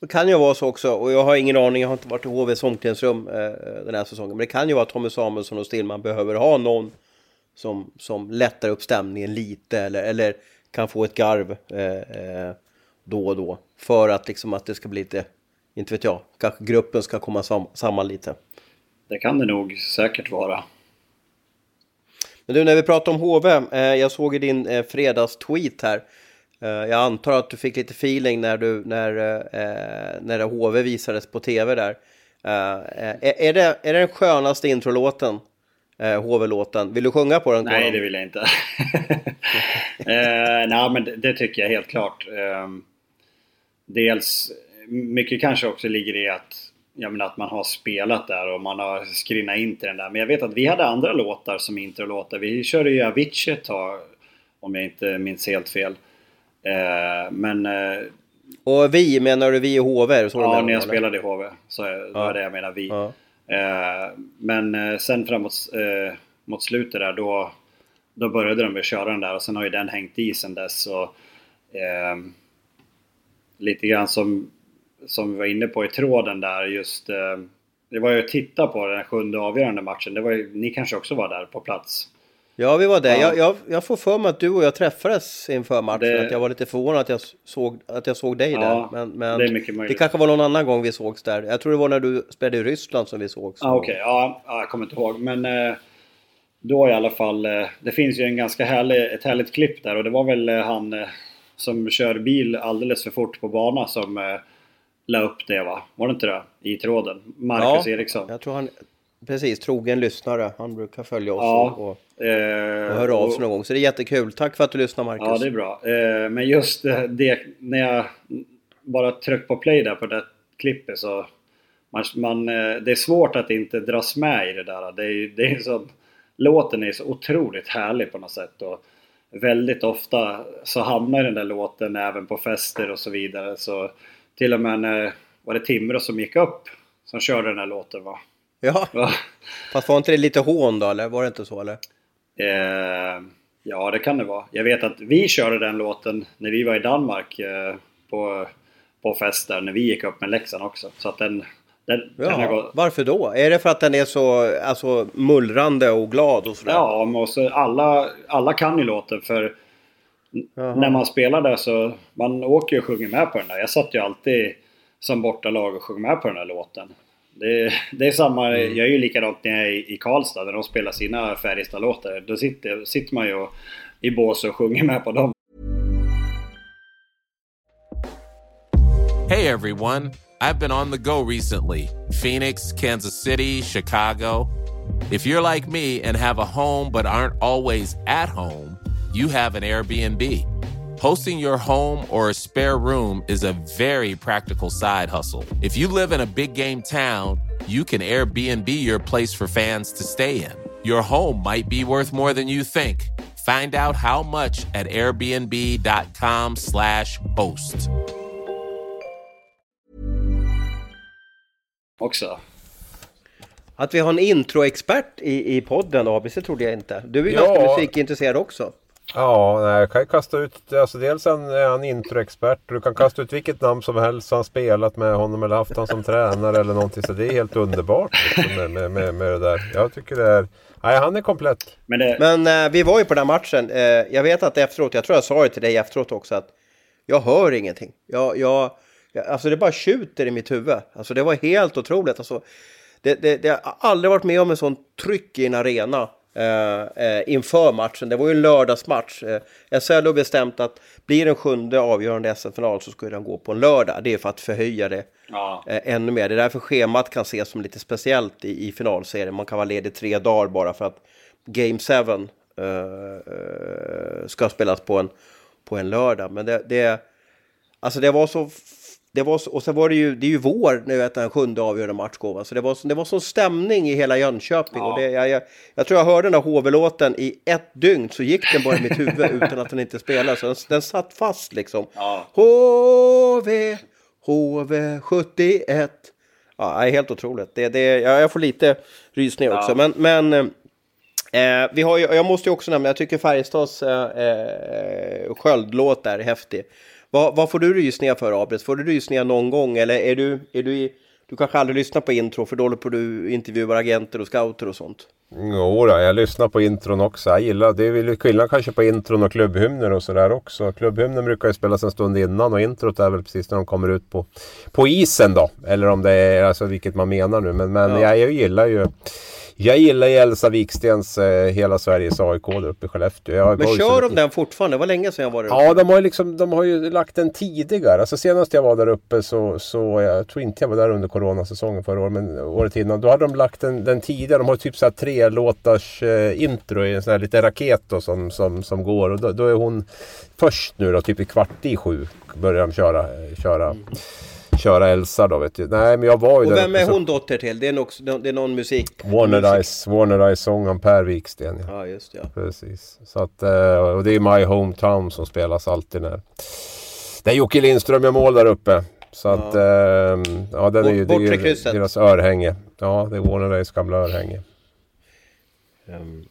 Det kan ju vara så också, och jag har ingen aning, jag har inte varit i HVs omklädningsrum den här säsongen, men det kan ju vara att Tommy Samuelsson och Stillman behöver ha någon som, som lättar upp stämningen lite eller, eller kan få ett garv eh, eh, då och då. För att liksom att det ska bli lite, inte vet jag, kanske gruppen ska komma sam samman lite. Det kan det nog säkert vara. Men du, när vi pratar om HV, eh, jag såg i din eh, fredagstweet här. Eh, jag antar att du fick lite feeling när, du, när, eh, när HV visades på tv där. Är, det, är det den skönaste introlåten eh, HV-låten. Vill du sjunga på den? Nej, det vill jag inte. eh, nej, men det, det, tycker jag helt klart. Eh, dels, mycket kanske också ligger i att jag menar att man har spelat där och man har skrinat in till den där. Men jag vet att vi hade andra låtar som introlåtar. Vi körde ju Avicii ett tag, om jag inte minns helt fel. Eh, men... Eh, och vi, menar du vi i HV? Så ja, när jag spelade i HV. Så ja. var det jag menar vi. Ja. Eh, men eh, sen framåt eh, mot slutet där då, då började de väl köra den där och sen har ju den hängt i sen dess. Och, lite grann som, som vi var inne på i tråden där just eh, det var ju att titta på den sjunde avgörande matchen. Det var ju, ni kanske också var där på plats? Ja, vi var där. Ja. Jag, jag, jag, får för mig att du och jag träffades inför matchen. Det... Att jag var lite förvånad att jag såg, att jag såg dig ja, där. Men, men det, är mycket möjligt. det kanske var någon annan gång vi sågs där. Jag tror det var när du spelade i Ryssland som vi sågs. Ah, Okej, okay. ja, jag kommer inte ihåg. Men eh, då i alla fall. Eh, det finns ju en ganska härlig, ett härligt klipp där och det var väl han som kör bil alldeles för fort på bana som la upp det va? Var det inte det? I tråden? Marcus ja, Eriksson. Jag tror han, precis, trogen lyssnare. Han brukar följa oss ja, och, och, eh, och höra av sig någon gång. Så det är jättekul. Tack för att du lyssnar Marcus. Ja, det är bra. Eh, men just det, när jag bara tryckte på play där på det klippet så man, man, eh, det är svårt att inte dras med i det där. Det är, det är så, låten är så otroligt härlig på något sätt. Och väldigt ofta så hamnar den där låten även på fester och så vidare. Så till och med när var det Timrå som gick upp som körde den här låten va? Ja, va? fast var inte det lite hån då eller? Var det inte så eller? Eh, ja, det kan det vara. Jag vet att vi körde den låten när vi var i Danmark eh, på, på fester när vi gick upp med Leksand också. Så att den, den, ja, den gått... Varför då? Är det för att den är så alltså, mullrande och glad och sådär? Ja, men också alla, alla kan ju låten för Jaha. När man spelar där så man åker ju och sjunger med på den där. Jag satt ju alltid som bortalag och sjöng med på den där låten. Det, det är samma, mm. jag är ju likadant när jag är i, Karlstad när de spelar sina Färjestad-låtar. Då sitter, sitter man ju i bås och sjunger med på dem. Hey everyone! I've been on the go recently. Phoenix, Kansas City, Chicago. If you're like me and have a home but aren't always at home you have an Airbnb. Hosting your home or a spare room is a very practical side hustle. If you live in a big game town, you can Airbnb your place for fans to stay in. Your home might be worth more than you think. Find out how much at airbnb.com/slash host. Också. Att vi har en introexpert i, i podden, ABC, trodde jag inte. Du är ja. ganska musikintresserad också. Ja, nej, jag kan kasta ut, alltså dels är han introexpert du kan kasta ut vilket namn som helst som spelat med honom eller haft honom som tränare eller någonting. Så det är helt underbart liksom, med, med, med, med, det där. Jag tycker det är, nej han är komplett. Men, det... Men eh, vi var ju på den matchen. Eh, jag vet att efteråt, jag tror jag sa det till dig efteråt också att jag hör ingenting. Jag, jag, alltså det bara tjuter i mitt huvud. Alltså det var helt otroligt. Alltså, det, det, det har aldrig varit med om en sån tryck i en arena inför matchen. Det var ju en lördagsmatch. Eh, SHL har bestämt att blir den sjunde avgörande SM-final så ska den gå på en lördag. Det är för att förhöja det ja. eh, ännu mer. Det är därför schemat kan ses som lite speciellt i, i finalserien. Man kan vara ledig tre dagar bara för att Game 7 eh, eh, ska spelas på en, på en lördag. Men det, det, alltså det var så det var, och sen var det ju, det är ju vår nu den sjunde avgörande match går. Så det var, det var sån stämning i hela Jönköping. Ja. Och det, jag, jag, jag, tror jag hörde den där HV-låten i ett dygn så gick den bara i mitt huvud utan att den inte spelade. Så den, den satt fast liksom. Ja. HV, HV 71. Ja, det är helt otroligt. Det, det, ja, jag får lite rysningar också. Men, men eh, vi har ju, jag måste ju också nämna, jag tycker Färjestads eh, eh, sköldlåt är häftig. Vad, vad får du rysningar för Abris? Får du rysningar någon gång eller är du, är du i, du kanske aldrig lyssnar på intro för då håller på du intervjuar agenter och scouter och sånt? Jo då, jag lyssnar på intron också. Jag gillar, det är väl skillnad kanske på intron och klubbhymner och sådär också. Klubbhymnen brukar ju spelas en stund innan och introt är väl precis när de kommer ut på, på isen då. Eller om det är, alltså vilket man menar nu. Men, men ja. jag, jag gillar ju jag gillar ju Elsa Wikstens eh, Hela Sveriges AIK där uppe i Skellefteå. Jag Men kör de den fortfarande? Det var länge sedan jag var där uppe. Ja, de har, liksom, de har ju lagt den tidigare. Alltså senast jag var där uppe så, så jag tror inte jag var där under coronasäsongen förra året, men året innan. Då hade de lagt den, den tidigare. De har typ så här tre låtars eh, intro i en sån här lite raket då, som, som, som går. Och då, då, är hon först nu då, typ i kvart i sju börjar de köra. köra. Mm köra Elsa då vet du. Nej men jag var ju Och vem är hon dotter till? Det är, nog, det är någon musik? Warner Ice, Warner Ice sångaren Per Wiksten. Ja. ja just ja. Precis. Så att, eh, och det är My Hometown som spelas alltid när... Det är Jocke Lindström gör mål där uppe. Så ja. att, eh, ja den är ju, det är ju deras örhänge. Ja, det är Warner Ice gamla örhänge. Um.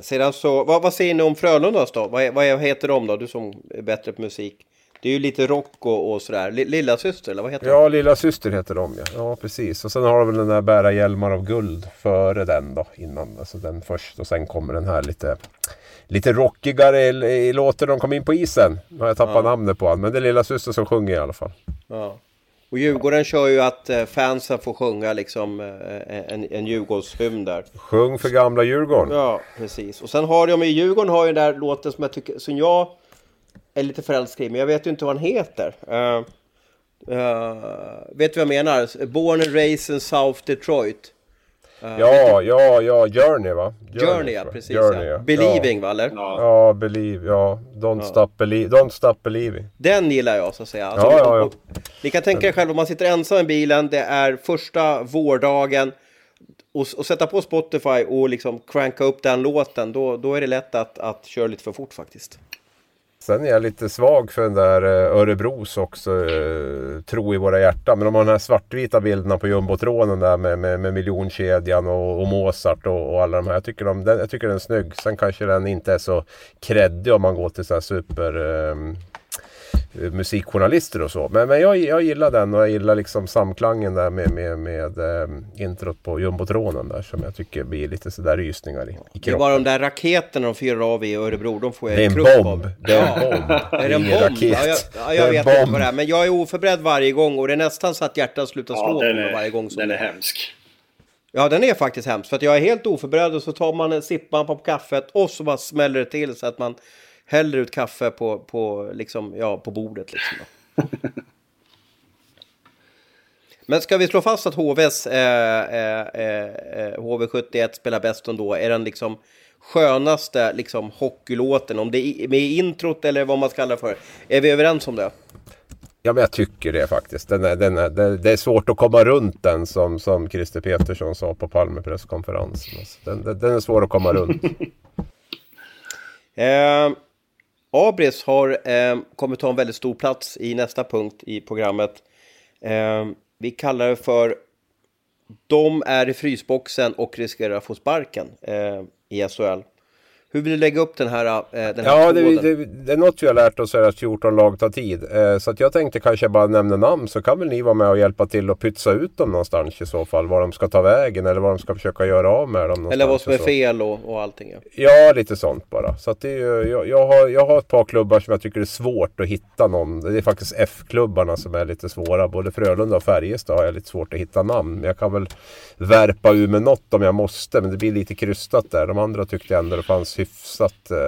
Sedan så, vad, vad säger ni om Frölundas då? Vad, vad heter de då? Du som är bättre på musik. Det är ju lite rock och, och sådär. Lilla syster eller vad heter Ja, Lilla Syster heter de ja. Ja, precis. Och sen har de väl den där Bära hjälmar av guld före den då. Innan. Alltså den först och sen kommer den här lite lite rockigare i, i låten de kom in på isen. Nu har jag tappat ja. namnet på honom. Men det är Lilla Syster som sjunger i alla fall. Ja. Och Djurgården kör ju att eh, fansen får sjunga liksom eh, en, en Djurgårdshymn där. Sjung för gamla Djurgården. Ja, precis. Och sen har de i Djurgården har ju den där låten som jag tycker, som jag är lite förälskad i, men jag vet ju inte vad den heter. Uh, uh, vet du vad jag menar? Born and raised in South Detroit. Uh, ja, ja, ja, Journey va? Journey, Journey ja, precis Journey, ja. Believing ja. va, eller? Ja, ja Believe, ja. Don't, ja. Stop believe, don't stop believing. Den gillar jag så att säga. Alltså, ja, ja, ja. Ni kan tänka er själv om man sitter ensam i bilen, det är första vårdagen och, och sätta på Spotify och liksom cranka upp den låten, då, då är det lätt att, att köra lite för fort faktiskt. Sen är jag lite svag för den där eh, Örebros också, eh, tro i våra hjärtan. Men de har de här svartvita bilderna på jumbotronen där med, med, med miljonkedjan och, och Mozart och, och, alla de här. Jag tycker, de, den, jag tycker den är snygg. Sen kanske den inte är så kreddig om man går till så här super... Eh, musikjournalister och så. Men, men jag, jag gillar den och jag gillar liksom samklangen där med, med, med äh, introt på jumbotronen där som jag tycker blir lite sådär rysningar i, i kroppen. Det är bara de där raketerna de fyrar av i Örebro, de får jag Det är en bomb! Det är en bomb! är det en bomb? Raket. Ja, jag, ja, jag vet bomb. inte vad det är, men jag är oförberedd varje gång och det är nästan så att hjärtat slutar slå ja, på mig varje gång. Som den är hemsk. Ja, den är faktiskt hemsk. För att jag är helt oförberedd och så tar man en sippman på kaffet och så bara smäller det till så att man häller ut kaffe på, på, liksom, ja, på bordet. Liksom, Men ska vi slå fast att HVs eh, eh, eh, HV71 spelar bäst ändå? Är den liksom skönaste liksom, hockeylåten? Om det är med introt eller vad man ska kalla det för. Är vi överens om det? Ja, men jag tycker det faktiskt. Den är, den är, det, är svårt att komma runt den som, som Christer Petersson sa på Palme presskonferensen. Alltså, den, den, den, är svår att komma runt. eh, Abris har eh, kommit ta en väldigt stor plats i nästa punkt i programmet. Eh, vi kallar det för De är i frysboxen och riskerar att få sparken eh, i SHL. Hur vill du lägga upp den här, äh, den här Ja, det, det, det, är något vi har lärt oss är att 14 lag tar tid. Eh, så att jag tänkte kanske bara nämna namn så kan väl ni vara med och hjälpa till och pytsa ut dem någonstans i så fall. Var de ska ta vägen eller vad de ska försöka göra av med dem. Eller vad som är fel och, och allting. Ja. ja, lite sånt bara. Så att det är, jag, jag, har, jag har ett par klubbar som jag tycker är svårt att hitta någon. Det är faktiskt F-klubbarna som är lite svåra. Både Frölunda och Färjestad har jag lite svårt att hitta namn. Men jag kan väl värpa ur med något om jag måste. Men det blir lite krystat där. De andra tyckte jag ändå det fanns hyfsat eh,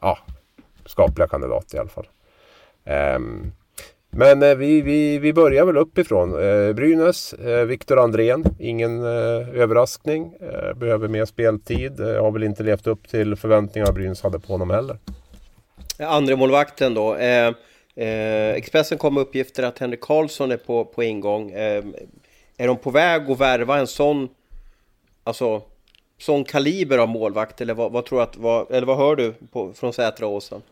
ja, skapliga kandidater i alla fall. Um, men eh, vi, vi, vi börjar väl uppifrån. Eh, Brynäs, eh, Viktor Andrén, ingen eh, överraskning. Eh, behöver mer speltid. Eh, har väl inte levt upp till förväntningarna Brynäs hade på honom heller. Eh, andra målvakten då. Eh, eh, Expressen kom med uppgifter att Henrik Karlsson är på, på ingång. Eh, är de på väg att värva en sån, alltså sån kaliber av målvakt? Eller vad, vad tror att, vad, eller vad hör du på, från Sätra och Åsen?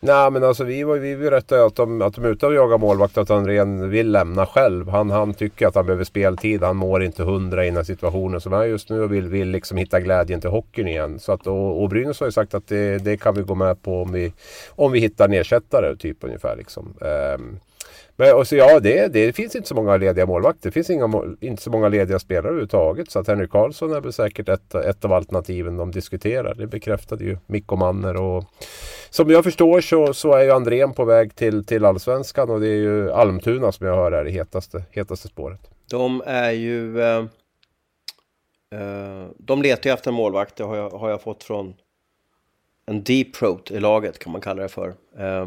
Nej men alltså vi, vi berättade att de, att de är ute och jagar målvakt att Andrén vill lämna själv. Han, han tycker att han behöver speltid. Han mår inte hundra i den här situationen som är just nu och vill, vill liksom hitta glädjen till hockeyn igen. Så att, och, och Brynäs har ju sagt att det, det kan vi gå med på om vi, om vi hittar en ersättare typ ungefär liksom. Um, men och så, ja, det, det finns inte så många lediga målvakter. Det finns inga, inte så många lediga spelare överhuvudtaget. Så att Henrik Karlsson är väl säkert ett, ett av alternativen de diskuterar. Det bekräftade ju Mikko Manner. Och, som jag förstår så, så är ju Andrén på väg till, till Allsvenskan och det är ju Almtuna som jag hör är det hetaste, hetaste spåret. De är ju... Eh, eh, de letar ju efter en målvakt, det har jag, har jag fått från en deep throat i laget kan man kalla det för. Eh,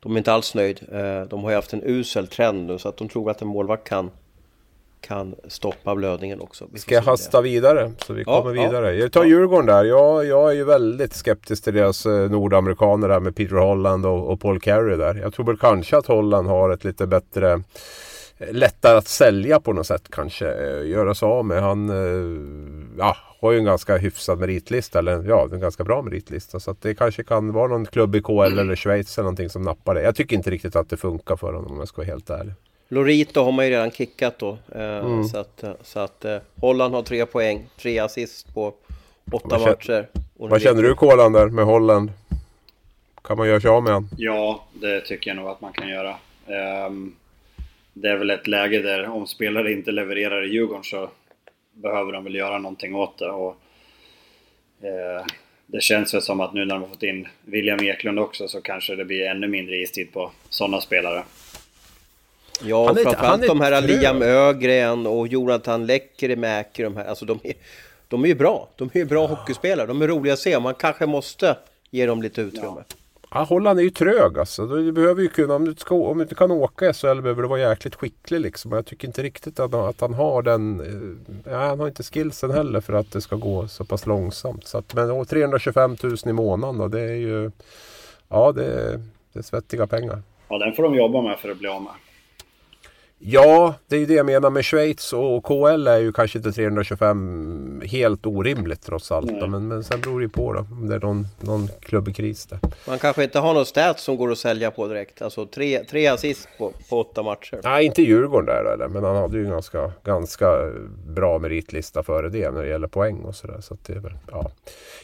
de är inte alls nöjd. Eh, de har ju haft en usel trend nu så att de tror att en målvakt kan kan stoppa blödningen också. Vi Ska jag hasta det. vidare? Så vi ja, kommer vidare. Ja. Jag tar Djurgården där. Jag, jag är ju väldigt skeptisk till deras eh, nordamerikaner där med Peter Holland och, och Paul Carey där. Jag tror väl kanske att Holland har ett lite bättre eh, lättare att sälja på något sätt kanske. Göra sig av med. Han ja, har ju en ganska hyfsad meritlista. Eller ja, en ganska bra meritlista. Så att det kanske kan vara någon klubb i KL eller Schweiz eller någonting som nappar det. Jag tycker inte riktigt att det funkar för honom om jag ska vara helt ärlig. Lorito har man ju redan kickat då. Eh, mm. Så att, så att eh, Holland har tre poäng, tre assist på åtta vad matcher. Vad känner du Kolan där med Holland? Kan man göra sig av med honom? Ja, det tycker jag nog att man kan göra. Um, det är väl ett läge där om spelare inte levererar i Djurgården så behöver de väl göra någonting åt det. Och, eh, det känns väl som att nu när de har fått in William Eklund också så kanske det blir ännu mindre istid på sådana spelare. Ja, Han är- framförallt han är de här trög. Liam Ögren och Jonathan Lekkerimäki, de här, alltså de är, de är ju bra. De är ju bra hockeyspelare, de är roliga att se. Man kanske måste ge dem lite utrymme. Ja, Holland är ju trög alltså. Du behöver ju kunna, om du, ska, om du inte kan åka SHL behöver du vara jäkligt skicklig liksom. Jag tycker inte riktigt att, han- att han har den... Eh, ja, han har inte skillsen heller för att det ska gå så pass långsamt. Så att, men 325 000 i månaden då, det är ju... Ja, det, det är svettiga pengar. Ja, den får de jobba med för att bli av med. Ja, det är ju det jag menar med Schweiz och KL är ju kanske inte 325 helt orimligt trots allt. Men, men sen beror det ju på då, om det är någon, någon klubbkris där. Man kanske inte har någon stats som går att sälja på direkt. Alltså tre, tre assist på, på åtta matcher. Nej, inte Djurgården där eller, men han hade ju en ganska, ganska bra meritlista före det när det gäller poäng och sådär. Så det ja.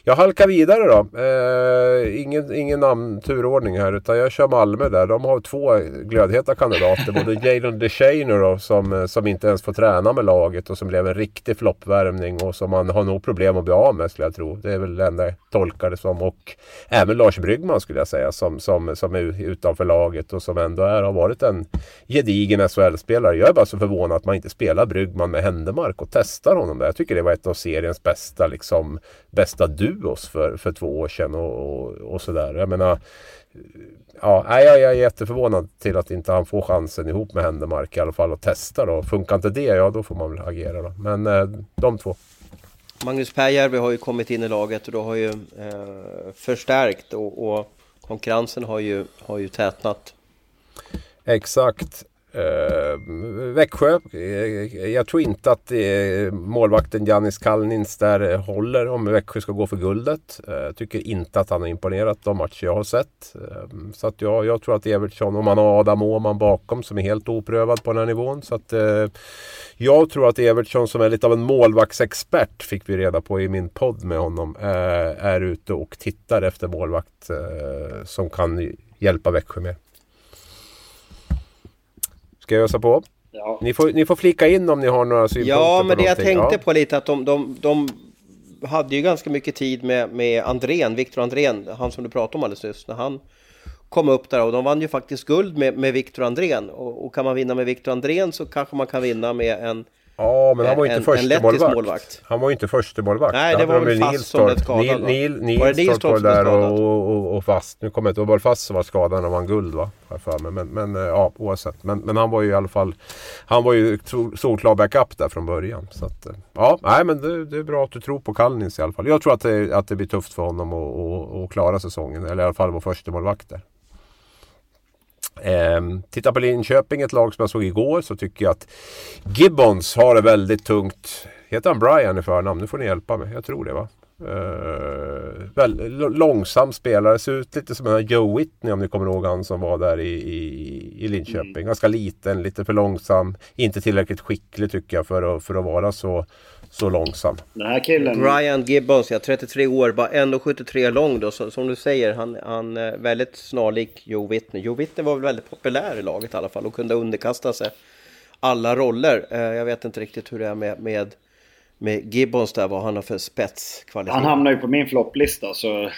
Jag halkar vidare då. Eh, ingen, ingen namnturordning här utan jag kör Malmö där. De har två glödheta kandidater. Både Jadon DeShane då som, eh, som inte ens får träna med laget och som blev en riktig floppvärmning och som man har nog problem att bli av med skulle jag tro. Det är väl det enda jag tolkar det som. Och även Lars Bryggman skulle jag säga som, som, som är utanför laget och som ändå är, har varit en gedigen SHL-spelare. Jag är bara så förvånad att man inte spelar Bryggman med Händemark och testar honom där. Jag tycker det var ett av seriens bästa, liksom, bästa duos för, för två år sedan och, och, och sådär. Jag menar, Ja, jag jag är jätteförvånad till att inte han får chansen ihop med Händemark i alla fall att testa då. Funkar inte det, ja då får man väl agera då. Men eh, de två. Magnus Pääjärvi har ju kommit in i laget och då har ju eh, förstärkt och, och konkurrensen har ju, har ju tätnat. Exakt. Eh, Växjö. Eh, jag tror inte att eh, målvakten Janis Kalnins där eh, håller om Växjö ska gå för guldet. Jag tycker inte att han har imponerat de matcher jag har sett. Så att jag, jag tror att Evertsson, om man har Adam Åhman bakom som är helt oprövad på den här nivån. Så att jag tror att Evertsson som är lite av en målvaktsexpert fick vi reda på i min podd med honom. Är ute och tittar efter målvakt som kan hjälpa Växjö med. Ska jag ösa på? Ja, Ni får, ni får flika in om ni har några synpunkter Ja, på men det jag någonting. tänkte ja. på lite att de, de, de hade ju ganska mycket tid med, med Andrén, Viktor Andrén, han som du pratade om alldeles nyss, när han kom upp där och de vann ju faktiskt guld med, med Viktor Andrén och, och kan man vinna med Viktor Andrén så kanske man kan vinna med en Ja, men han var ju inte en första lettisk målvakt. målvakt. Han var ju inte första målvakt. Nej, det var väl Fast som blev skadad, Nil? Nil, Var det Nilstorp var där och, och, och Fast. Nu kommer jag inte ihåg, var det Fast som var skadad när han vann guld va? För mig. Men, men eh, ja, oavsett. Men, men han var ju i alla fall Han var ju solklar backup där från början. Så att, eh, ja, nej men det, det är bra att du tror på Kallnins i alla fall. Jag tror att det, att det blir tufft för honom att, att, att klara säsongen. Eller i alla fall vara första målvakt där. Ehm, titta på Linköping, ett lag som jag såg igår, så tycker jag att Gibbons har det väldigt tungt. Heter han Brian i förnamn? Nu får ni hjälpa mig. Jag tror det va? Uh, väl, långsam spelare. Ser ut lite som den här Joe Whitney om ni kommer ihåg han som var där i, i, i Linköping. Ganska liten, lite för långsam. Inte tillräckligt skicklig tycker jag för att, för att vara så, så långsam. den här killen... Brian Gibbons, ja, 33 år, bara 1,73 lång då, så, som du säger, han, han är väldigt snarlik Joe Whitney. Joe Whitney var väl väldigt populär i laget i alla fall och kunde underkasta sig alla roller. Eh, jag vet inte riktigt hur det är med, med, med Gibbons där, vad han har för spetskvalitet. Han hamnar ju på min flopplista så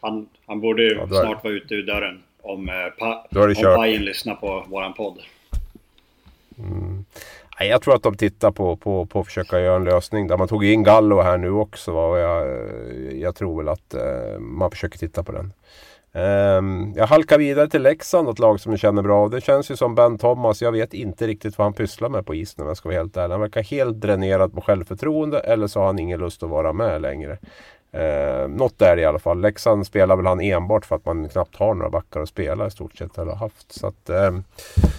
han, han borde ju Ja, snart vara ute ur dörren om, eh, pa, om. Pajen lyssnar på våran podd. Nej, jag tror att de tittar på, på, på att försöka göra en lösning där. Man tog in Gallo här nu också. Och jag, jag tror väl att eh, man försöker titta på den. Ehm, jag halkar vidare till Leksand, ett lag som jag känner bra. Det känns ju som Ben Thomas. Jag vet inte riktigt vad han pysslar med på isen om jag ska vara helt ärlig. Han verkar helt dränerad på självförtroende eller så har han ingen lust att vara med längre. Eh, något är det i alla fall. Leksand spelar väl han enbart för att man knappt har några backar att spela i stort sett. Eller har haft. Så att, eh,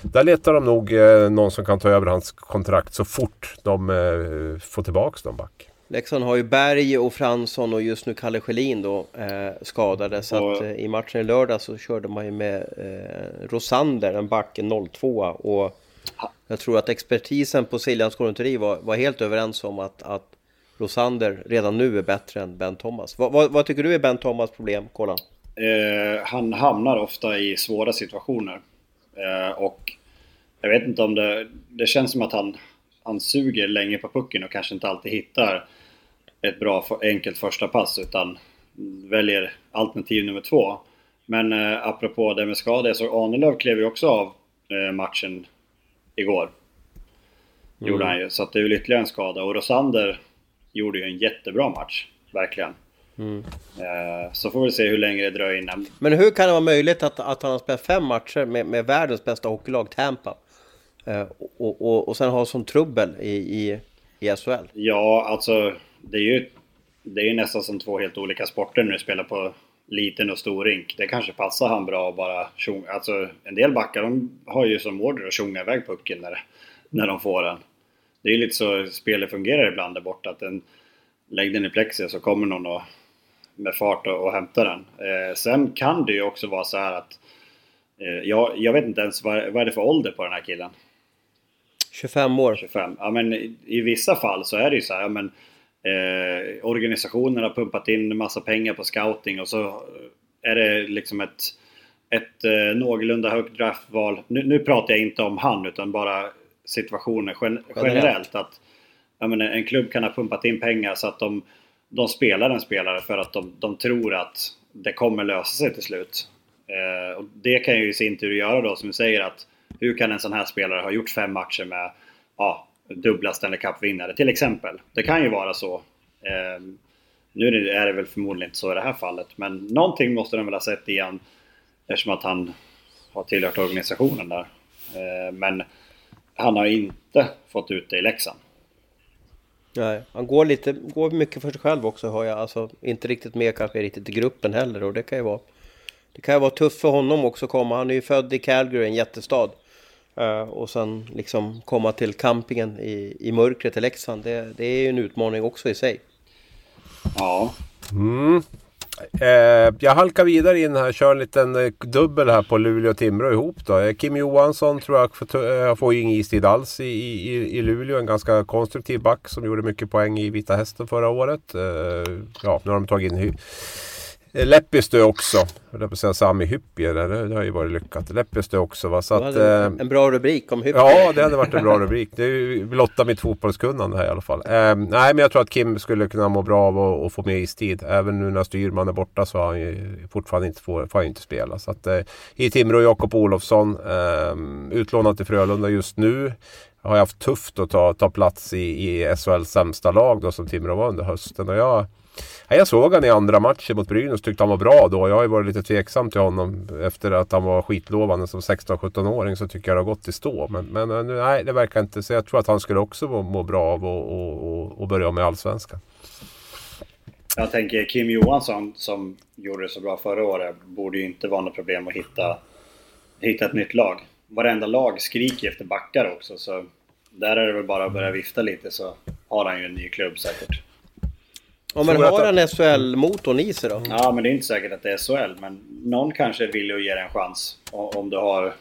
där letar de nog eh, någon som kan ta över hans kontrakt så fort de eh, får tillbaks dem back. Leksand har ju Berg och Fransson och just nu Kalle Schelin då eh, skadade. Så Och- att eh, i matchen i lördag så körde man ju med eh, Rosander, en back, en 02 och jag tror att expertisen på Siljans konditori var, var helt överens om att, att Rosander redan nu är bättre än Ben Thomas. Vad, vad, vad tycker du är Ben Thomas problem, Kolan? eh, han hamnar ofta i svåra situationer. Eh, och jag vet inte om det... Det känns som att han, han suger länge på pucken och kanske inte alltid hittar ett bra enkelt första pass utan väljer alternativ nummer två. Men eh, apropå det med skador så Ahnelöv klev ju också av eh, matchen igår. Mm. Gjorde han ju. Så att det är väl ytterligare en skada. Och Rosander gjorde ju en jättebra match. Verkligen. Mm. Eh, så får vi se hur länge det dröjer innan. Men hur kan det vara möjligt att, att han har spelat fem matcher med, med världens bästa hockeylag, Tampa? Eh, och, och, och sen ha sån trubbel i, i, i SHL? Ja, alltså det är ju det är nästan som två helt olika sporter när du spelar på liten och stor rink. Det kanske passar han bra att bara tjonga. Alltså en del backar de har ju som order att tjonga iväg pucken när, när de får den. Det är ju lite så spelet fungerar ibland där borta. Att den, lägg den i plexi så kommer någon och, med fart och, och hämtar den. Eh, sen kan det ju också vara så här att eh, jag, jag vet inte ens vad, vad är det för ålder på den här killen? 25 år. 25. Ja men i, i vissa fall så är det ju så här, ja, men eh, organisationen har pumpat in en massa pengar på scouting och så är det liksom ett, ett eh, någorlunda högt draftval. Nu, nu pratar jag inte om han utan bara situationen gen, generellt. Att ja, men en klubb kan ha pumpat in pengar så att de, de spelar en spelare för att de, de tror att det kommer lösa sig till slut. Eh, och det kan ju i sin tur göra då som du säger att hur kan en sån här spelare ha gjort fem matcher med ja, dubbla Stanley Cup-vinnare till exempel. Det kan ju vara så. Eh, nu är det väl förmodligen inte så i det här fallet, men någonting måste de väl ha sett i han eftersom att han har tillhört organisationen där. Eh, men han har inte fått ut det i Leksand. Nej, han går, lite, går mycket för sig själv också har jag. Alltså inte riktigt med kanske riktigt i gruppen heller och det kan ju vara det kan ju vara tufft för honom också att komma. Han är ju född i Calgary, en jättestad. Uh, och sen liksom komma till campingen i, i mörkret i Leksand. Det, det är ju en utmaning också i sig. Ja. Mm. Eh, jag halkar vidare in här, kör en liten eh, dubbel här på Luleå och Timrå ihop då. Eh, Kim Johansson tror jag får, eh, får ingen istid alls i, i, i Luleå. En ganska konstruktiv back som gjorde mycket poäng i Vita Hästen förra året. Eh, ja, nu har de tagit in Lepistö också. Jag på att säga Sami Hyppie. Det, det har ju varit lyckat. Lepistö också. Va? Så att, eh, en bra rubrik om Hyppie. Ja, det hade varit en bra rubrik. Det blottar mitt fotbollskunnande här i alla fall. Eh, nej, men jag tror att Kim skulle kunna må bra av att få mer istid. Även nu när Styrman är borta så har han ju fortfarande inte, får, får han inte spela. Så att, eh, I Timrå, Jakob Olofsson. Eh, utlånad till Frölunda just nu har jag haft tufft att ta, ta plats i, i SHLs sämsta lag då som Timrå var under hösten. Och jag jag såg han i andra matchen mot Brynäs tyckte han var bra då. Jag har ju varit lite tveksam till honom efter att han var skitlovande som 16-17-åring så tycker jag det har gått i stå. Men, men eh, nej, det verkar inte så. Jag tror att han skulle också må, må bra av att börja med Allsvenskan. Jag tänker Kim Johansson som gjorde det så bra förra året borde ju inte vara något problem att hitta, hitta ett nytt lag. Varenda lag skriker efter backar också så där är det väl bara att börja vifta lite så har han ju en ny klubb säkert. Om man har han SHL-motorn i sig då? Ja, men det är inte säkert att det är SHL. Men någon kanske vill och ger en chans. Om du har...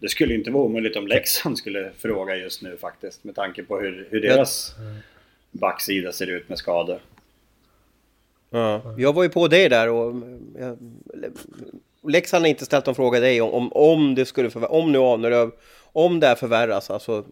Det skulle inte vara omöjligt om Leksand skulle fråga just nu faktiskt. Med tanke på hur, hur deras backsida ser ut med skador. Ja, jag var ju på dig där och... Jag, Leksand har inte ställt någon fråga dig om, om, om det skulle förvärras, om nu Aneröv, om det här förvärras, alltså.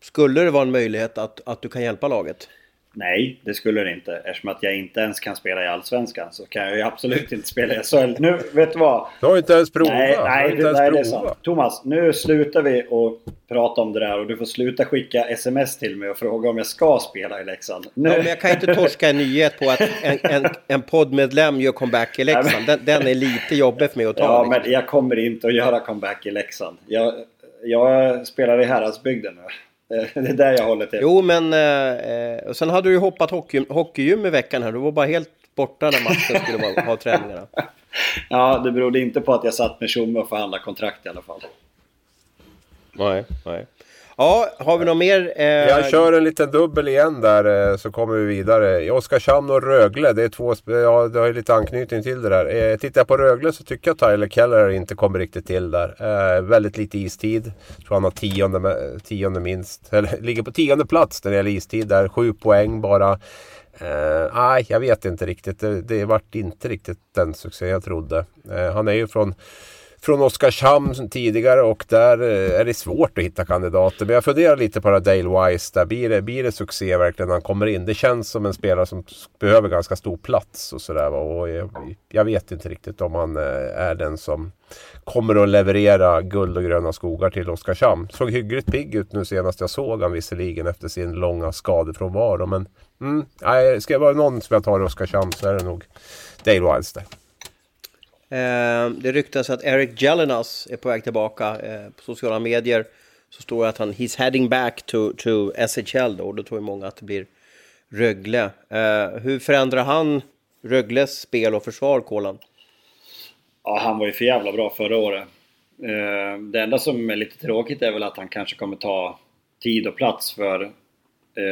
Skulle det vara en möjlighet att, att du kan hjälpa laget? Nej, det skulle det inte. Eftersom att jag inte ens kan spela i Allsvenskan så kan jag ju absolut inte spela i SHL. Nu, vet du vad? Du har inte ens provat. Nej, nej, det, nej det är sant. Thomas, nu slutar vi och prata om det där och du får sluta skicka sms till mig och fråga om jag ska spela i Leksand. Nu. Ja, men jag kan inte torska en nyhet på att en, en, en poddmedlem gör comeback i Leksand. Den, den, är lite jobbig för mig att ta. Ja, liksom. men jag kommer inte att göra comeback i Leksand. Jag, jag spelar i Häradsbygden nu. Det är där jag håller till. Jo, men eh, och sen hade du ju hoppat hockey, hockeygym i veckan här. Du var bara helt borta när matchen skulle vara, ha träningarna. Ja, det berodde inte på att jag satt med Tjomme och förhandlade kontrakt i alla fall. Nej, nej. Ja, har vi något mer? Eh... Jag kör en liten dubbel igen där eh, så kommer vi vidare. Oskarshamn och Rögle, det är två, ja det har ju lite anknytning till det där. Eh, tittar jag på Rögle så tycker jag Tyler Keller inte kommer riktigt till där. Eh, väldigt lite istid. Jag tror han har tionde, tionde minst, eller ligger på tionde plats när det gäller istid där. Sju poäng bara. Eh, nej, jag vet inte riktigt. Det, det vart inte riktigt den succé jag trodde. Eh, han är ju från från Oskarshamn tidigare och där eh, är det svårt att hitta kandidater. Men jag funderar lite på det Dale Wise där. Blir det, blir det succé verkligen när han kommer in? Det känns som en spelare som behöver ganska stor plats och sådär. Och jag, jag, vet inte riktigt om han eh, är den som kommer att leverera guld och gröna skogar till Oskarshamn. Såg hyggligt pigg ut nu senast jag såg han visserligen efter sin långa skadefrånvaro. Men mm, nej, ska det vara någon som jag tar i Oskarshamn så är det nog Dale Wise där. Eh, det ryktas att Eric Jelinas är på väg tillbaka. Eh, på sociala medier så står det att han he's heading back to, to SHL då. Och då tror ju många att det blir Rögle. Eh, hur förändrar han Rögles spel och försvar, Kolan? Ja, han var ju för jävla bra förra året. Det enda som är lite tråkigt är väl att han kanske kommer ta tid och plats för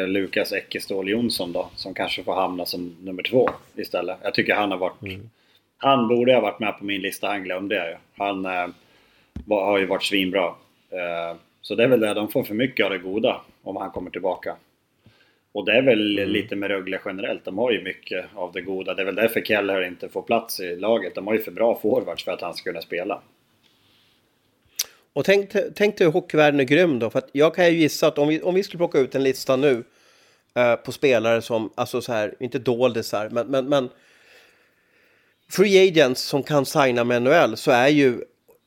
Lukas Eckeståhl Jonsson då, som kanske får hamna som nummer två istället. Jag tycker han har varit mm han borde ha varit med på min lista, han glömde jag ju. Han eh, var, har ju varit svinbra. Eh, så det är väl det, de får för mycket av det goda om han kommer tillbaka. Och det är väl mm. lite med Rögle generellt, de har ju mycket av det goda. Det är väl därför Keller inte får plats i laget. De har ju för bra forwards för att han ska kunna spela. Och tänk, tänk dig hur hockeyvärlden är grym då, för att jag kan ju gissa att om vi, om vi skulle plocka ut en lista nu eh, på spelare som, alltså så här, inte doldisar, men, men, men free agents som kan signa med NHL så är ju,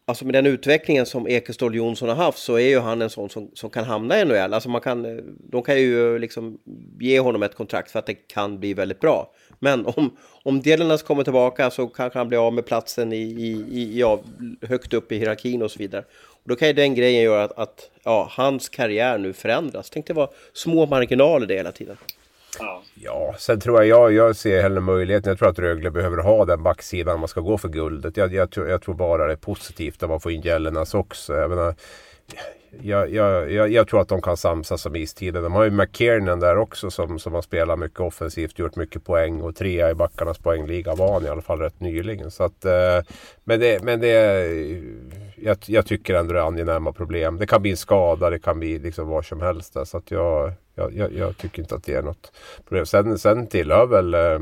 alltså med den utvecklingen som Ekestål Jonsson har haft så är ju han en sån som, som kan hamna i NHL. Alltså man kan, de kan ju liksom ge honom ett kontrakt för att det kan bli väldigt bra. Men om, om Delenas kommer tillbaka så kanske han blir av med platsen i, i, i, ja, högt upp i hierarkin och så vidare. Och då kan ju den grejen göra att, att ja, hans karriär nu förändras. Tänk det var små marginaler det hela tiden. Ja. sen tror jag, jag, jag ser hellre möjligheten. Jag tror att Rögle behöver ha den backsidan om man ska gå för guldet. Jag, jag, jag tror bara det är positivt att man får in Jellenas också. Jag, menar, jag, jag, jag, jag, tror att de kan samsas om istiden. De har ju McKiernan där också som, som har spelat mycket offensivt, gjort mycket poäng och trea i backarnas poängliga var han i alla fall rätt nyligen. Så att, eh, men det, men det jag, jag tycker ändå det är angenäma problem. Det kan bli en skada, det kan bli liksom vad som helst. Där, så att jag, jag, jag, jag, tycker inte att det är något problem. Sen, sen tillhör väl eh,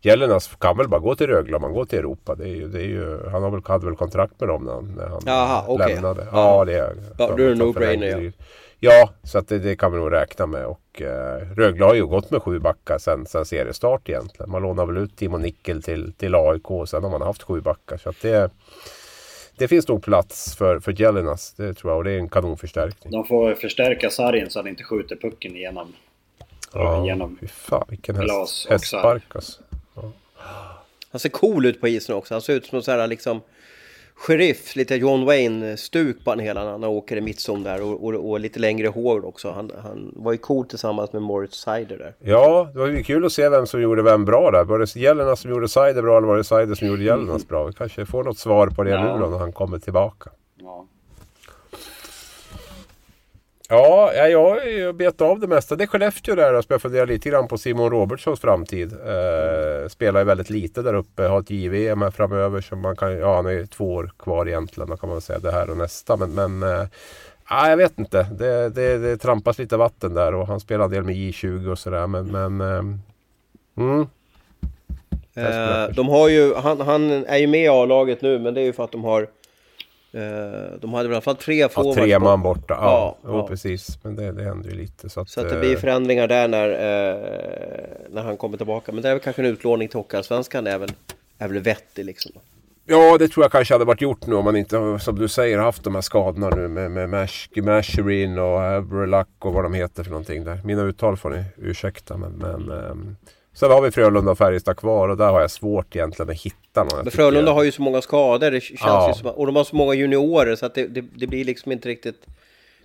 Gällenas kan väl bara gå till Rögle om man går till Europa. Det är ju, det är ju, han har väl, hade väl kontrakt med dem när, när han Jaha, okay. lämnade. Ja, det är ja, Då är no-brainer ja. Ja, så det, det, kan vi nog räkna med. Och eh, Rögle har ju gått med sju backar sen, sen seriestart egentligen. Man lånar väl ut Timo Nickel till, till AIK och sen har man haft sju backar. Så det, det finns nog plats för, för Jellinas, det tror jag. Och det är en kanonförstärkning. De får förstärka sargen så att han inte skjuter pucken igenom. Ja, genom fy fan vilken häst, hästspark alltså. Ja. Han ser cool ut på isen också. Han ser ut som så här liksom sheriff, lite John Wayne-stuk på han hela när han åker i mittzon där och, och, och, lite längre hår också. Han, han var ju cool tillsammans med Moritz Seider där. Ja, det var ju kul att se vem som gjorde vem bra där. Var det Jelena som gjorde Seider bra eller var det Seider som gjorde Jelenas bra? Vi kanske får något svar på det ja. nu då när han kommer tillbaka. Ja. Ja, jag har bet av det mesta. Det är Skellefteå där som jag funderar lite grann på Simon Robertsons framtid. Eh, spelar ju väldigt lite där uppe. Har ett JVM framöver som man kan, ja han är två år kvar egentligen. Då kan man säga det här och nästa. Men, men eh, jag vet inte. Det, det, det trampas lite vatten där och han spelar en del med J20 och sådär. Men, men eh, mm. Eh, de har ju, han, han är ju med i A-laget nu men det är ju för att de har de hade i alla fall tre forwards. Ja, tre man borta. Ja, ja, ja. precis. Men det, det händer ju lite. Så att, så att det blir eh, förändringar där när, eh, när han kommer tillbaka. Men det är väl kanske en utlåning till Hockeyallsvenskan är väl, är väl vettig liksom. Ja, det tror jag kanske hade varit gjort nu om man inte, som du säger, haft de här skadorna nu med, med Mash, Masherin och Abrelack och vad de heter för någonting där. Mina uttal får ni ursäkta, men, men um, Sen har vi Frölunda och Färjestad kvar och där har jag svårt egentligen att hitta någon. Men Frölunda har ju så många skador, det känns ja. som, och de har så många juniorer så att det, det, det, blir liksom inte riktigt...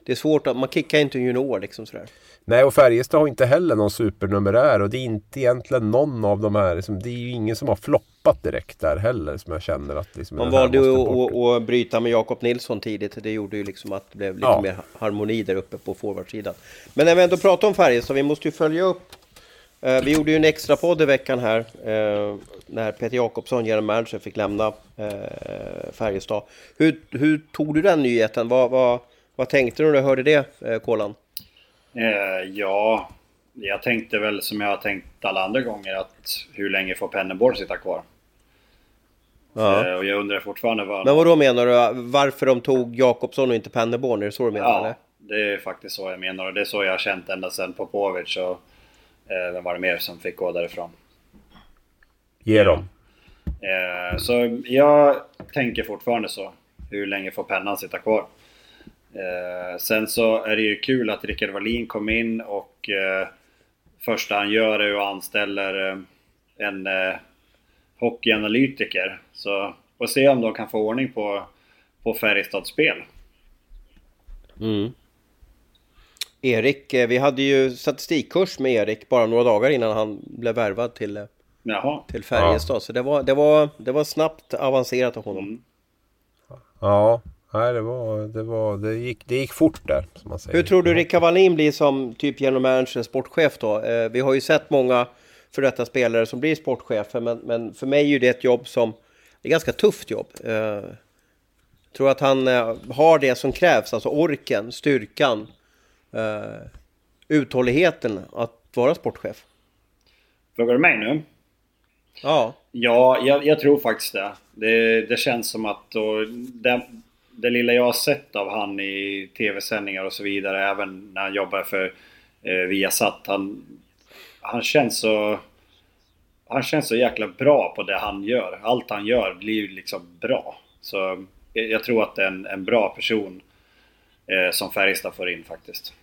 Det är svårt att, man kickar inte en junior liksom sådär. Nej, och Färjestad har inte heller någon supernumerär och det är inte egentligen någon av de här, liksom, det är ju ingen som har floppat direkt där heller som jag känner att liksom, Man valde ju att bryta med Jakob Nilsson tidigt, det gjorde ju liksom att det blev lite ja. mer harmoni där uppe på forwardsidan. Men när vi ändå pratar om Färjestad, vi måste ju följa upp vi gjorde ju en extra podd i veckan här eh, när Peter Jakobsson, genom manager, fick lämna eh, Färjestad. Hur, hur tog du den nyheten? Vad, vad, vad tänkte du när du hörde det, Kolan? ja, jag tänkte väl som jag har tänkt alla andra gånger att hur länge får Penneborn sitta kvar? Ja. Eh, och jag undrar fortfarande vad... Men vad då menar du? Varför de tog Jakobsson och inte Penneborn? Är det så du menar? Ja, eller? det är faktiskt så jag menar och det är så jag har känt ända sedan Popovic och eh, vem var det mer som fick gå därifrån? Ge dem. Eh, så jag tänker fortfarande så. Hur länge får pennan sitta kvar? Eh, sen så är det ju kul att Rickard Wallin kom in och eh, första han gör är att anställer eh, en eh, hockeyanalytiker. Så får se om de kan få ordning på, på Färjestads spel. Mm. Erik, eh, vi hade ju statistikkurs med Erik bara några dagar innan han blev värvad till, eh, Jaha. till Färjestad. Så det var, det, var, det var snabbt avancerat av honom. Mm. Ja, nej, det, var, det, var, det, gick, det gick fort där. Som man säger. Hur tror du Rickard Wallin blir som typ general manager, sportchef då? Eh, vi har ju sett många för detta spelare som blir sportchefer, men, men för mig är ju det ett jobb som det är ganska tufft jobb. Eh, jag tror att han eh, har det som krävs, alltså orken, styrkan, eh, uthålligheten att vara sportchef. Frågar du mig nu? Ja, Ja, jag, jag tror faktiskt det. Det, det känns som att och det, det lilla jag har sett av han i tv-sändningar och så vidare, även när han jobbar för eh, Viasat, han, han känns så... Han känns så jäkla bra på det han gör. Allt han gör blir ju liksom bra. Så jag, jag tror att det är en, en bra person eh, som Färjestad får in faktiskt.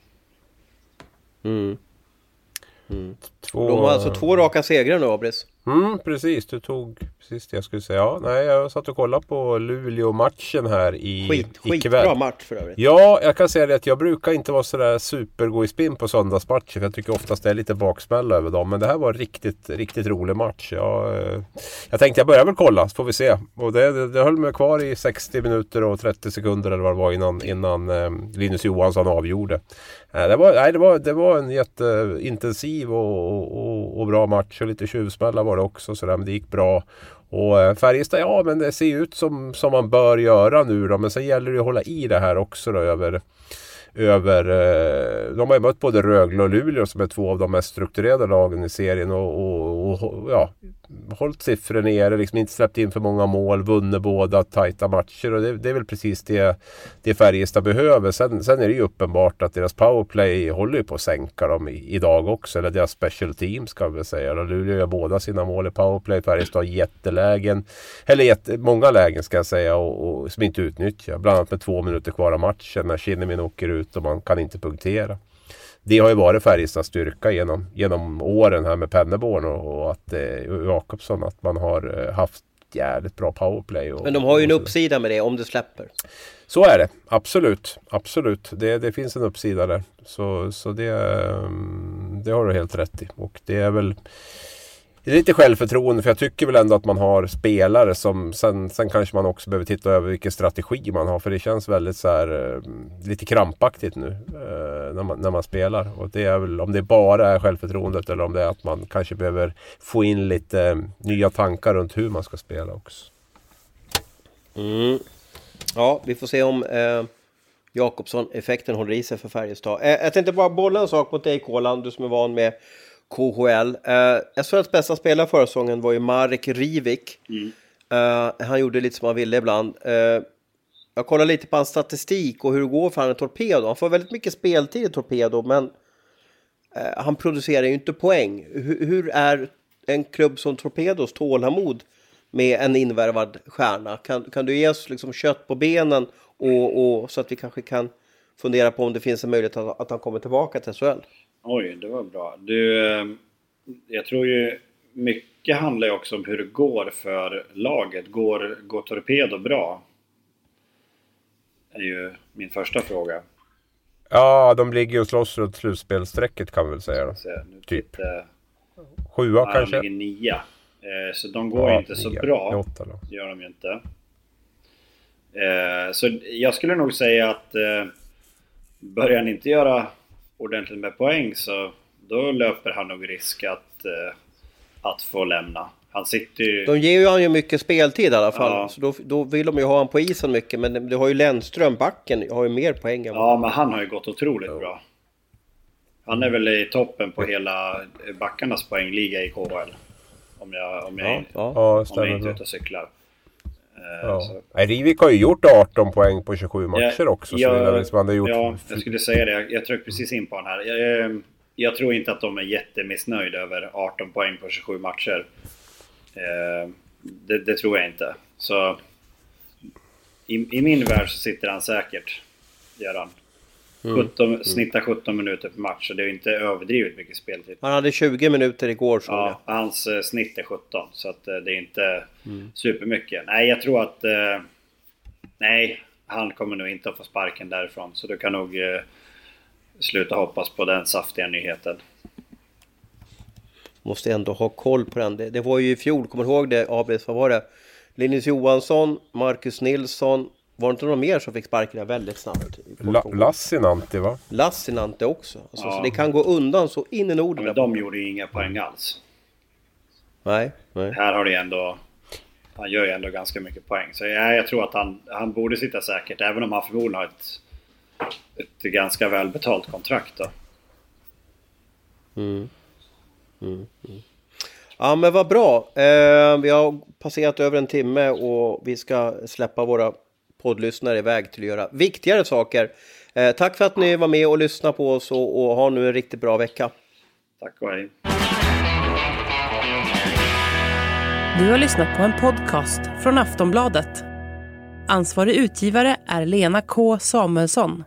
Två... de har alltså två raka segrar nu, Abris. Mm, precis, du tog precis det jag skulle säga. Ja, nej, jag satt och kollade på Luleå-matchen här i, Skit, ikväll. skitbra match för övrigt. Ja, jag kan säga det att jag brukar inte vara sådär supergå i spinn på söndagsmatcher. För jag tycker oftast det är lite baksmälla över dem. Men det här var en riktigt, riktigt rolig match. Jag, eh, jag tänkte jag börjar väl kolla så får vi se. Och det, det, det höll mig kvar i 60 minuter och 30 sekunder eller vad det var innan, innan eh, Linus Johansson avgjorde. Eh, det, var, nej, det, var, det var en jätteintensiv och, och, och, och bra match. Och lite tjuvsmällar var det också. Så där, men det gick bra. Och eh, Färjestad, ja men det ser ju ut som, som man bör göra nu då. Men sen gäller det att hålla i det här också då över över, eh, de har ju mött både Rögle och Luleå som är två av de mest strukturerade lagen i serien och, och, och ja, hållit siffror nere, liksom inte släppt in för många mål, vunnit båda tajta matcher och det, det är väl precis det, det Färjestad behöver. Sen, sen är det ju uppenbart att deras powerplay håller ju på att sänka dem i, idag också, eller deras special team ska vi väl säga. Och Luleå gör båda sina mål i powerplay, Färjestad har jättelägen, eller jätte, många lägen ska jag säga, och, och, som inte utnyttjar. Bland annat med två minuter kvar av matchen när Kinnimin åker ut och man kan inte punktera det har ju varit Färjestads styrka genom, genom åren här med Penneborn och, och att eh, Jakobsson att man har eh, haft jävligt bra powerplay. Och, Men de har ju en uppsida med det om det släpper. Så är det, absolut. Absolut, det, det finns en uppsida där. Så, så det, mm, det har du helt rätt i. Och det är väl det är lite självförtroende för jag tycker väl ändå att man har spelare som sen, sen kanske man också behöver titta över vilken strategi man har för det känns väldigt så här eh, lite krampaktigt nu eh, när, man, när man spelar. Och det är väl om det bara är självförtroendet eller om det är att man kanske behöver få in lite eh, nya tankar runt hur man ska spela också. Mm. Ja, vi får se om eh, Jakobsson-effekten håller i sig för Färjestad. Eh, jag tänkte bara bolla en sak mot dig Kolan, du som är van med KHL. Eh, SHLs bästa spelare förra säsongen var ju Marek Rivik. Eh, han gjorde lite som han ville ibland. Eh, jag kollar lite på hans statistik och hur det går för han i Torpedo. Han får väldigt mycket speltid i Torpedo, men eh, han producerar ju inte poäng. Hur, hur är en klubb som Torpedos tålamod med en invärvad stjärna? Kan, kan du ge oss liksom kött på benen och, och, så att vi kanske kan fundera på om det finns en möjlighet att, att han kommer tillbaka till SHL? Oj, det var bra. Du, eh, jag tror ju mycket handlar ju också om hur det går för laget. Går, går Torpedo bra? är ju min första fråga. Ja, de ligger och slåss runt slutspelsträcket kan vi väl säga. Så nu Typ. tittar- Sjua Ja, de kanske? ligger nia. Eh, Så de går Ja, inte så nio. bra. Åtta då. Det gör de ju inte. Eh, Så jag skulle nog säga att eh, börjar han inte göra ordentligt med poäng så då löper han nog risk att, eh, att få lämna. Han sitter ju... De ger ju han ju mycket speltid i alla fall, Ja. så då, då vill de ju ha han på isen mycket. Men du har ju Lennström, backen, har ju mer poäng än Ja, men han har ju gått otroligt bra. Han är väl i toppen på hela backarnas poängliga i KHL. Om jag, om jag, Ja, ja. Ja, om jag inte är ute och cyklar. Eh, Ja. så- Nej, Rivik har ju gjort 18 poäng på 27 matcher också. Så det är väl som han har gjort. Ja, jag skulle säga det. Jag, jag tryckte precis in på den här. Jag, eh, jag tror inte att de är jättemissnöjda över 18 poäng på 27 matcher. Eh, det, det tror jag inte. Så i, i min värld så sitter han säkert, gör han. Mm. 17, Snittar 17 minuter per match, så det är inte överdrivet mycket speltid. Han hade 20 minuter igår såg jag. Ja, hans eh, snitt är 17, så att eh, det är inte Mm. supermycket. Nej, jag tror att... Eh, nej, han kommer nog inte att få sparken därifrån. Så du kan nog eh, sluta hoppas på den saftiga nyheten. Måste ändå ha koll på den. Det, det var ju i fjol, kommer du ihåg det Abis? Vad var det? Linus Johansson, Marcus Nilsson. Var det inte någon mer som fick sparken väldigt snabbt? La, Lassinantti va? Lassinante också. Alltså, Ja. Så det kan gå undan så in i Ja, Norden. men de gjorde ju inga poäng alls. Nej, nej. Här har det ändå... Han gör ju ändå ganska mycket poäng. Så ja, jag tror att han, han borde sitta säkert, även om han förmodligen har ett, ett ganska välbetalt kontrakt då. Ja men vad bra. Eh, vi har passerat över en timme och vi ska släppa våra poddlyssnare iväg till att göra viktigare saker. Eh, tack för att ni var med och lyssnade på oss och, och ha nu en riktigt bra vecka. Tack och hej. Du har lyssnat på en podcast från Aftonbladet. Ansvarig utgivare är Lena K Samuelsson.